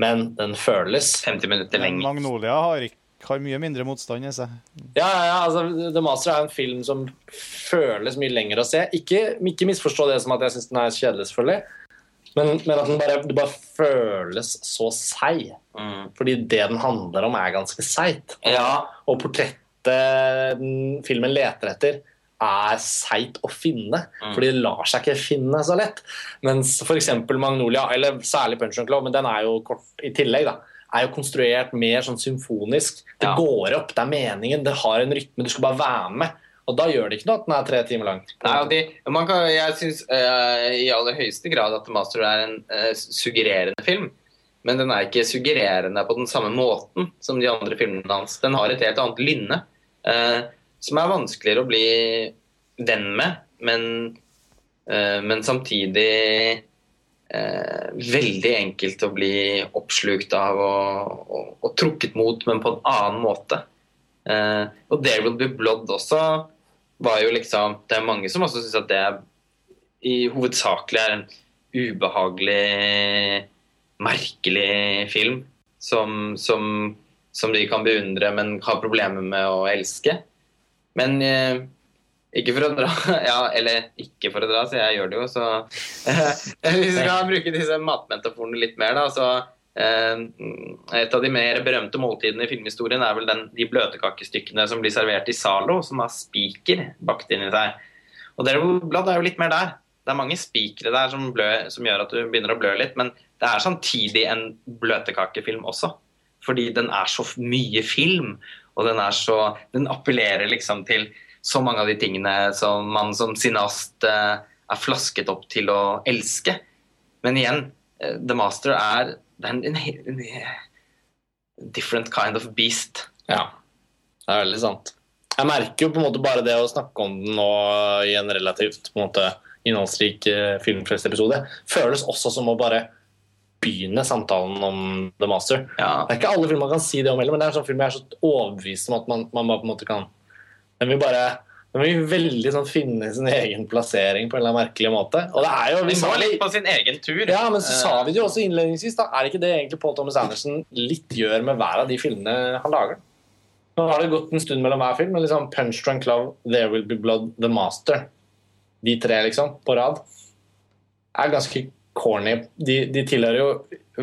Men den føles 50 minutter lenger. Magnolia har, har, mye mindre motstand i seg. Ja, ja, altså, The Master er en film som føles mye lenger å se. Ikke, ikke misforstå det som at jeg syns den er kjedelig, selvfølgelig. Men, men at den bare, det bare føles så seig. Mm. Fordi det den handler om, er ganske seigt. Ja. Og portrettet filmen leter etter, er seigt å finne. Mm. Fordi det lar seg ikke finne så lett. Mens f.eks. Magnolia, eller særlig Punch and Club, men den er jo kort i tillegg, da er jo konstruert mer sånn symfonisk. Det ja. går opp, det er meningen, det har en rytme. Du skal bare være med. Og da gjør det ikke noe at den er tre timer lang. Nei, de, kan, jeg syns uh, i aller høyeste grad at Master er en uh, suggererende film. Men den er ikke suggererende på den samme måten som de andre filmene hans. Den har et helt annet lynne, uh, som er vanskeligere å bli venn med, men, men samtidig veldig enkelt å bli oppslukt av og, og, og, trukket mot, men på en annen måte. og There Will Be Blood også var jo liksom Det er mange som også syns at det i hovedsakelig er en ubehagelig, merkelig film som, som, som, de kan beundre, men har problemer med å elske. Men eh, ikke for å dra Ja, eller ikke for å dra, så jeg gjør det jo, så Hvis vi skal bruke disse matmetaforene litt mer, da, så Eh, et av de mer berømte måltidene i filmhistorien er vel den, de bløtkakestykkene som blir servert i Zalo, som har spiker bakt inn i seg. Og Devil er jo litt mer der. Det er mange spikere der som, blø, som, gjør at du begynner å blø litt, men det er samtidig en bløtkakefilm også. Fordi den er så mye film, og den så Den appellerer liksom til så mange av de tingene som man som cineast eh, er flasket opp til å elske. Men igjen, eh, The Master er det er en, en, en, different kind of beast. Ja, det er veldig sant. Jeg merker jo på en måte bare det å snakke om den nå i en relativt på en måte innholdsrik uh, filmfestepisode, føles også som å bare begynne samtalen om The Master. Ja. Det er ikke alle filmer man kan si det om heller, men det er en sånn film jeg er så overbevist om at man, man bare på en måte kan Den vil bare den vil veldig sånn finne sin egen plassering på en eller annen merkelig måte. Og det er jo, vi må litt på sin egen tur. Ja, men så sa vi det jo også innledningsvis. da, Er ikke det egentlig Paul Thomas Anderson litt gjør med hver av de filmene han lager? Nå har det gått en stund mellom hver film, men liksom Punch Drunk Love, There Will Be Blood, The Master De tre, liksom, på rad, er ganske corny. De, de tilhører jo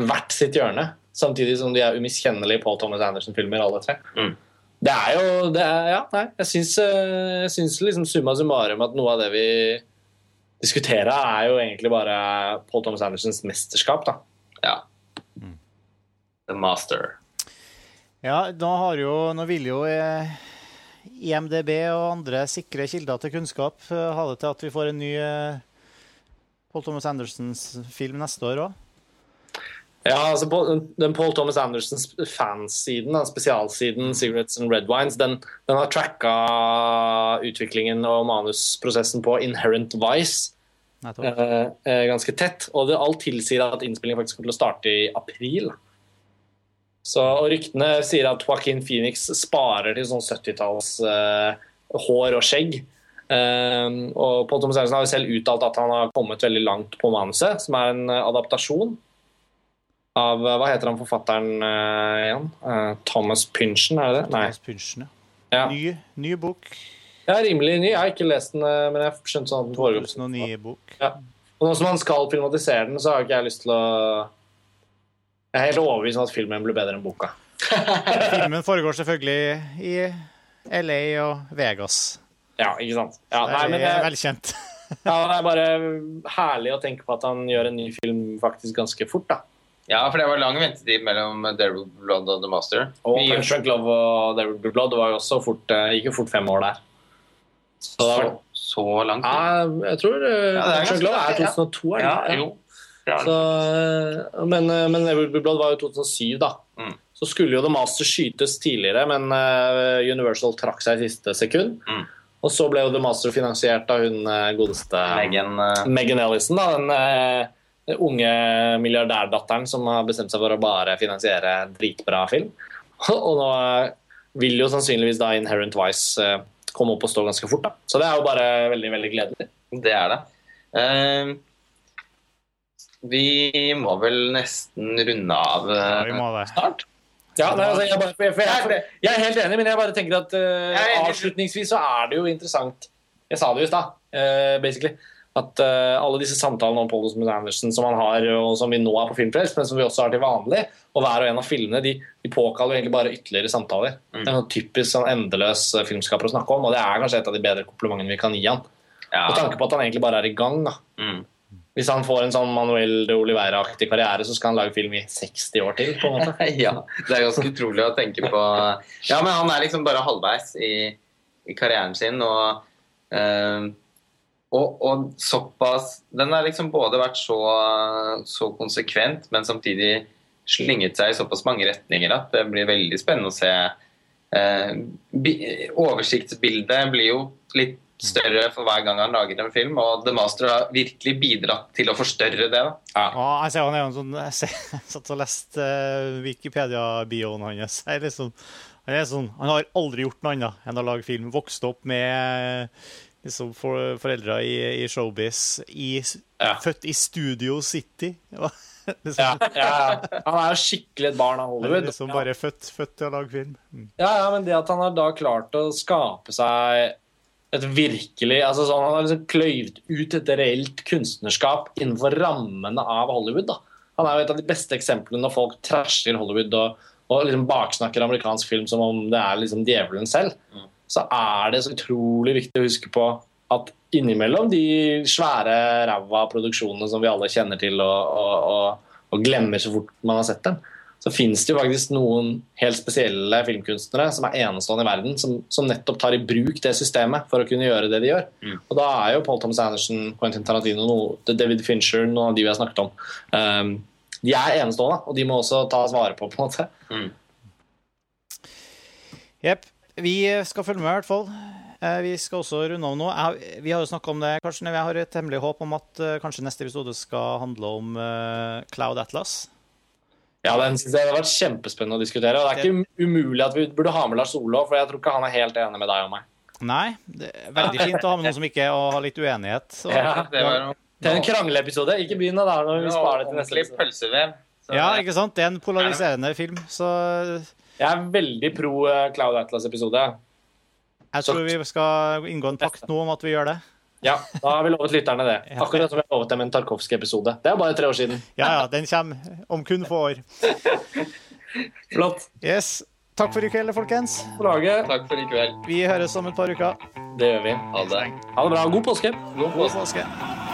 hvert sitt hjørne, samtidig som de er umiskjennelige Paul Thomas Anderson-filmer, alle tre. Mm. Det er jo det er, Ja, nei. Jeg syns, eh, jeg syns liksom summa summarum at noe av det vi diskuterer, er jo egentlig bare Paul Thomas Andersens mesterskap, da. Ja. Mm. The master. Ja, nå har jo Nå vil jo eh, IMDb og andre sikre kilder til kunnskap eh, ha det til at vi får en ny Paul Thomas Andersens film neste år òg. Ja, altså Den Paul Thomas Andersons fansiden, spesialsiden Cigarettes and Red Wines, den, den har tracka utviklingen og manusprosessen på Inherent Vice eh, eh, ganske tett. Og det, alt tilsier at innspillingen faktisk kommer til å starte i april. Så, og Ryktene sier at Joaquin Phoenix sparer til sånn 70-talls eh, hår og skjegg. Eh, og Paul Thomas Andersen har jo selv uttalt at han har kommet veldig langt på manuset, som er en adaptasjon av Hva heter han forfatteren uh, igjen? Uh, Thomas Pynchon, er det det? Nei. Thomas Pynchon, ja. Ny, ny, bok. Ja, rimelig ny. Jeg har ikke lest den, eh, men jeg skjønte sånn at den foregår. Bok. Ja. Og nå som han skal filmatisere den, så har ikke jeg lyst til å Jeg er helt overbevist om at filmen blir bedre enn boka. Filmen foregår selvfølgelig i LA og Vegas. Ja, ikke sant? Ja, nei, det er velkjent. ja, det er bare herlig å tenke på at han gjør en ny film faktisk ganske fort, da. Ja, for det var lang ventetid mellom Devil Blood og The Master. Og Punch Love og Be Blood var jo også fort, eh, gikk jo fort fem år der. Så, så, så langt? ja, jeg tror uh, Ja, Punch Love er 2002. ja. 2002, Ja, jo. Så, eh, men, eh, men There Blood var jo 2007, da. Mm. Så skulle jo The Master skytes tidligere, men eh, Universal trakk seg i siste sekund. Mm. Og så ble jo The Master finansiert av hun eh, godeste Megan eh, Megan Ellison, da, den eh, unge milliardærdatteren som har bestemt seg for å bare finansiere dritbra film. Og nå eh, vil jo sannsynligvis da Inherent Vice eh, komme opp og stå ganske fort. da. Så det er jo bare veldig veldig gledelig. Det er det. Uh, vi må vel nesten runde av Ja, vi må det. snart. Ja, nei, altså, jeg, bare, for jeg, for jeg, jeg er helt enig, men jeg bare tenker at enig. avslutningsvis så er det jo interessant Jeg sa det jo i stad, uh, basically. At uh, alle disse samtalene om Paul Osmund Andersen som han har, og som vi nå er på Filmfrelst, men som vi også har til vanlig, og hver og en av filmene, de, de påkaller egentlig bare ytterligere samtaler. Mm. Det er noe typisk sånn endeløs eh, filmskaper å snakke om, og det er kanskje et av de bedre komplimentene vi kan gi han. Ja. Med tanke på at han egentlig bare er i gang. da. Mm. Hvis han får en sånn Manuel de Oliveira-aktig karriere, så skal han lage film i 60 år til. på en måte. ja, det er ganske utrolig å tenke på. Ja, men han er liksom bare halvveis i, i karrieren sin, og, eh, og, og såpass Den har liksom både vært så, så konsekvent, men samtidig slynget seg i såpass mange retninger at det blir veldig spennende å se. Eh, oversiktsbildet blir jo litt større for hver gang han lager en film, og The Master har virkelig bidratt til å forstørre det. da. Og jeg ser han er jo en sånn Jeg ser- jeg satt og leste uh, Wikipedia-bioen hans. Jeg liksom, han, er sånn, han har aldri gjort noe annet enn å lage film. Vokste opp med liksom, for, foreldre i, i showbiz. I, Ja. Født i Studio City. liksom, Ja, ja, ja. Han er jo skikkelig et barn av Hollywood. liksom bare født, født til å lage film. Mm. Ja, ja, men det at han har da klart å skape seg et virkelig altså sånn, Han har liksom kløyvd ut et reelt kunstnerskap innenfor rammene av Hollywood. da. Han er jo et av de beste eksemplene når folk trasher Hollywood og, og liksom baksnakker amerikansk film som om det er liksom djevelen selv. Mm. Så er det så utrolig viktig å huske på at innimellom de svære ræva produksjonene som vi alle kjenner til og, og, og, og glemmer så fort man har sett dem, så fins det jo faktisk noen helt spesielle filmkunstnere som er enestående i verden, som, som nettopp tar i bruk det systemet for å kunne gjøre det de gjør. Mm. Og da er jo Paul Thomas Anderson, Quentin Tarantino, noe- David Fincher, noen av de vi har snakket om. Um, de er enestående, og de må også tas vare på, på en måte. Jepp. Vi skal følge med, i hvert fall. Eh, Vi skal også runde av nå. Jeg, vi har jo snakka om det, Karsten. Jeg har et hemmelig håp om at uh, kanskje neste episode skal handle om uh, Cloud Atlas. Ja, den synes jeg Det har vært kjempespennende å diskutere. og Det er ikke um- umulig at vi burde ha med Lars Olav, for jeg tror ikke han er helt enig med deg og meg. Nei, det er veldig fint å ha med noen som ikke er og har litt uenighet. Så, Ja, Det var Det er en krangleepisode. Ikke begynn da, når vi sparer det til neste episode. pølsevev. Ja, ikke sant? Det er en polariserende film, så Jeg er veldig pro eh, Cloud Atlas-episode. jeg tror vi skal inngå en pakt nå om at vi gjør det. Ja, da har vi lovet lytterne det. Akkurat som vi har lovet dem en Tarkovskij-episode. Det er bare tre år siden. Ja, ja, den kommer om kun få år. Flott. Yes. Takk for i kveld, folkens. Takk for i kveld. Vi høres om et par uker. Det gjør vi. Ha det. Ha det bra. God påske. God God påske. påske.